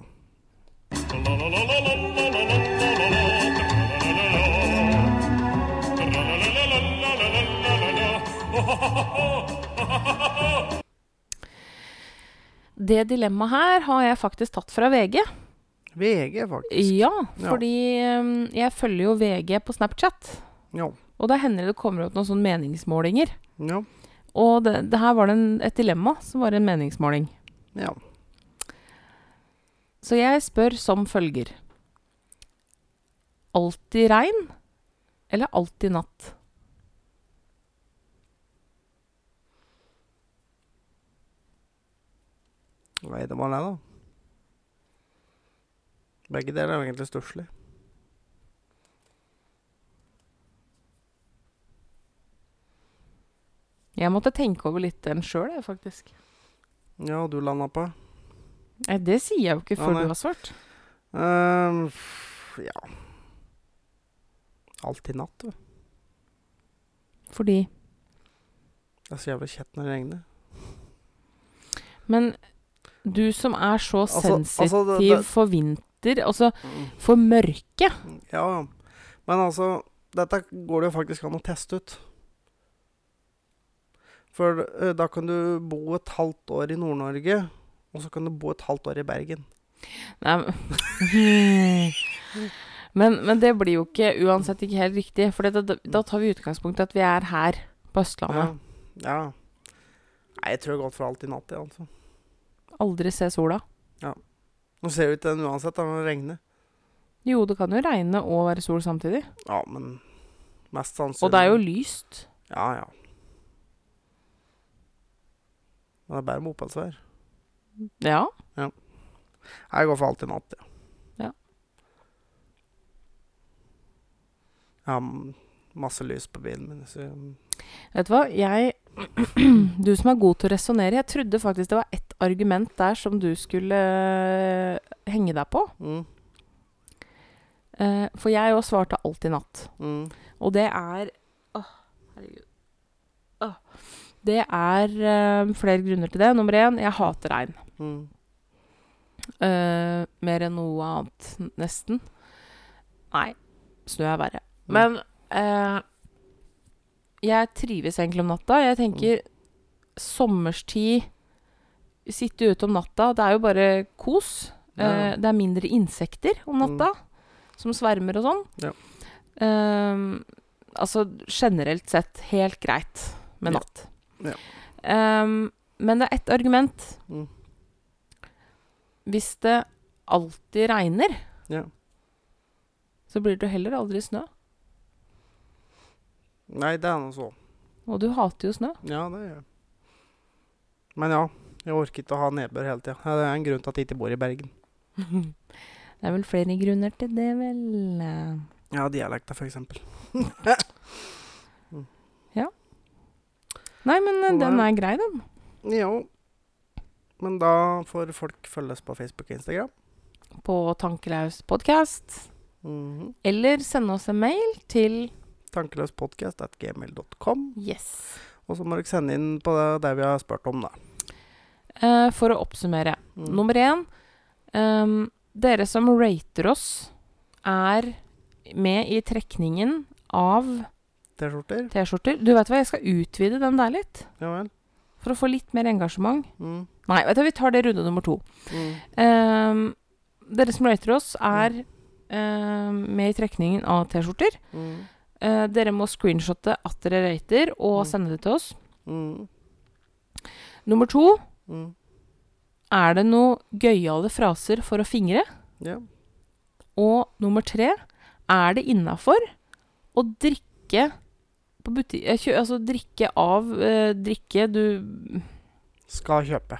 Speaker 2: Det dilemmaet her har jeg faktisk tatt fra VG.
Speaker 1: VG, faktisk.
Speaker 2: Ja, fordi ja. jeg følger jo VG på Snapchat.
Speaker 1: Ja.
Speaker 2: Og da hender det det kommer opp noen sånne meningsmålinger.
Speaker 1: Ja.
Speaker 2: Og det, det her var det en, et dilemma som var en meningsmåling.
Speaker 1: ja.
Speaker 2: Så jeg spør som følger. Alltid regn eller alltid natt?
Speaker 1: Nei, det var det, da. Begge deler er jo egentlig stusslig.
Speaker 2: Jeg måtte tenke over litt den sjøl, jeg, faktisk.
Speaker 1: Ja, og du landa på?
Speaker 2: Nei, det sier jeg jo ikke før
Speaker 1: nei.
Speaker 2: du har svart.
Speaker 1: Um, ja Alltid natt, du.
Speaker 2: Fordi
Speaker 1: Det er så jævlig kjett når det regner.
Speaker 2: Men du som er så
Speaker 1: Altså-
Speaker 2: sensitiv
Speaker 1: altså, det- det-
Speaker 2: for vinter, altså for mørke
Speaker 1: Ja, ja. Men altså, dette går det jo faktisk an å teste ut. For da kan du bo et halvt år i Nord-Norge, og så kan du bo et halvt år i Bergen.
Speaker 2: Nei, men, men, det blir jo ikke uansett ikke helt riktig. For da, da tar vi utgangspunkt i at vi er her på Østlandet.
Speaker 1: ja. Nei, jeg tror godt for alt alltid natt, jeg, altså.
Speaker 2: Aldri se sola. Ja.
Speaker 1: Nå ser det ut til den uansett da, når det regner.
Speaker 2: Jo, det kan jo regne og være sol samtidig.
Speaker 1: Ja, men mest sannsynlig
Speaker 2: Og det er jo lyst.
Speaker 1: Ja, ja. Men det er bare moppedsvær.
Speaker 2: Ja. ja.
Speaker 1: Jeg går for alltid natt, ja.
Speaker 2: Ja.
Speaker 1: Jeg har masse lys på bilen min, så
Speaker 2: Vet du hva, jeg Du som er god til å resonnere, jeg trodde faktisk det var ett argument der som du skulle eh, henge deg på.
Speaker 1: mm,
Speaker 2: Eh, for jeg òg svarte i natt.
Speaker 1: mm,
Speaker 2: Og det er Åh, herregud. Åh. Det er eh, flere grunner til det. Nummer én, jeg hater regn.
Speaker 1: mm.
Speaker 2: Eh, mer enn noe annet, nesten. Nei, snø er verre.
Speaker 1: Mm.
Speaker 2: Men eh, jeg trives egentlig om natta. Jeg tenker sommerstid Sitte ute om natta, det er jo bare kos.
Speaker 1: Ja.
Speaker 2: Eh, det er mindre insekter om natta, som svermer og sånn.
Speaker 1: Ja.
Speaker 2: Um, altså generelt sett helt greit med natt.
Speaker 1: Ja.
Speaker 2: Eh, men det er ett argument.
Speaker 1: Mm.
Speaker 2: Hvis det alltid regner,
Speaker 1: Ja.
Speaker 2: så blir det heller aldri snø.
Speaker 1: Nei, det er nå så.
Speaker 2: Og du hater jo snø.
Speaker 1: Ja, det gjør jeg. Men ja, jeg orker ikke å ha nedbør hele tida. Det er en grunn til at jeg ikke bor i Bergen.
Speaker 2: Det er vel flere grunner til det, vel.
Speaker 1: Ja, dialekta, for eksempel.
Speaker 2: Nei, men Nei. den er grei, den.
Speaker 1: Jo. Men da får folk følges på Facebook og Instagram.
Speaker 2: På Tankelaus podkast.
Speaker 1: Mhm.
Speaker 2: Eller sende oss en mail til
Speaker 1: Tankeløspodkast.gmail.com.
Speaker 2: Yes.
Speaker 1: Og så må dere sende inn på det, det vi har spurt om, da.
Speaker 2: Uh, for å oppsummere.
Speaker 1: Mm.
Speaker 2: Nummer én um, Dere som rater oss, er med i trekningen av
Speaker 1: T-skjorter.
Speaker 2: Du vet hva, jeg skal utvide den der litt.
Speaker 1: Ja vel.
Speaker 2: For å få litt mer engasjement.
Speaker 1: Mm.
Speaker 2: Nei, vet du, vi tar det runde nummer to.
Speaker 1: Mm.
Speaker 2: Um, dere som rater oss, er ehm, med i trekningen av T-skjorter.
Speaker 1: Mm.
Speaker 2: Eh, dere må screenshotte at dere rater, og
Speaker 1: Mm.
Speaker 2: sende det til oss.
Speaker 1: Mm.
Speaker 2: Nummer to
Speaker 1: Mm.
Speaker 2: er det noe gøyale fraser for å fingre.
Speaker 1: Ja.
Speaker 2: Og nummer tre er det innafor å drikke på butikk... eh, Altså drikke av uh, drikke du
Speaker 1: Skal kjøpe.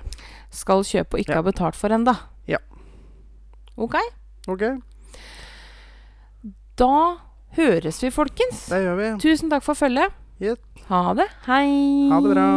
Speaker 2: skal kjøpe og ikke
Speaker 1: Ja.
Speaker 2: ha betalt for ennå.
Speaker 1: Ja.
Speaker 2: OK?
Speaker 1: OK,
Speaker 2: Da høres vi, folkens.
Speaker 1: det gjør vi.
Speaker 2: Tusen takk for følget.
Speaker 1: Yep.
Speaker 2: Ha det. Hei.
Speaker 1: Ha det bra.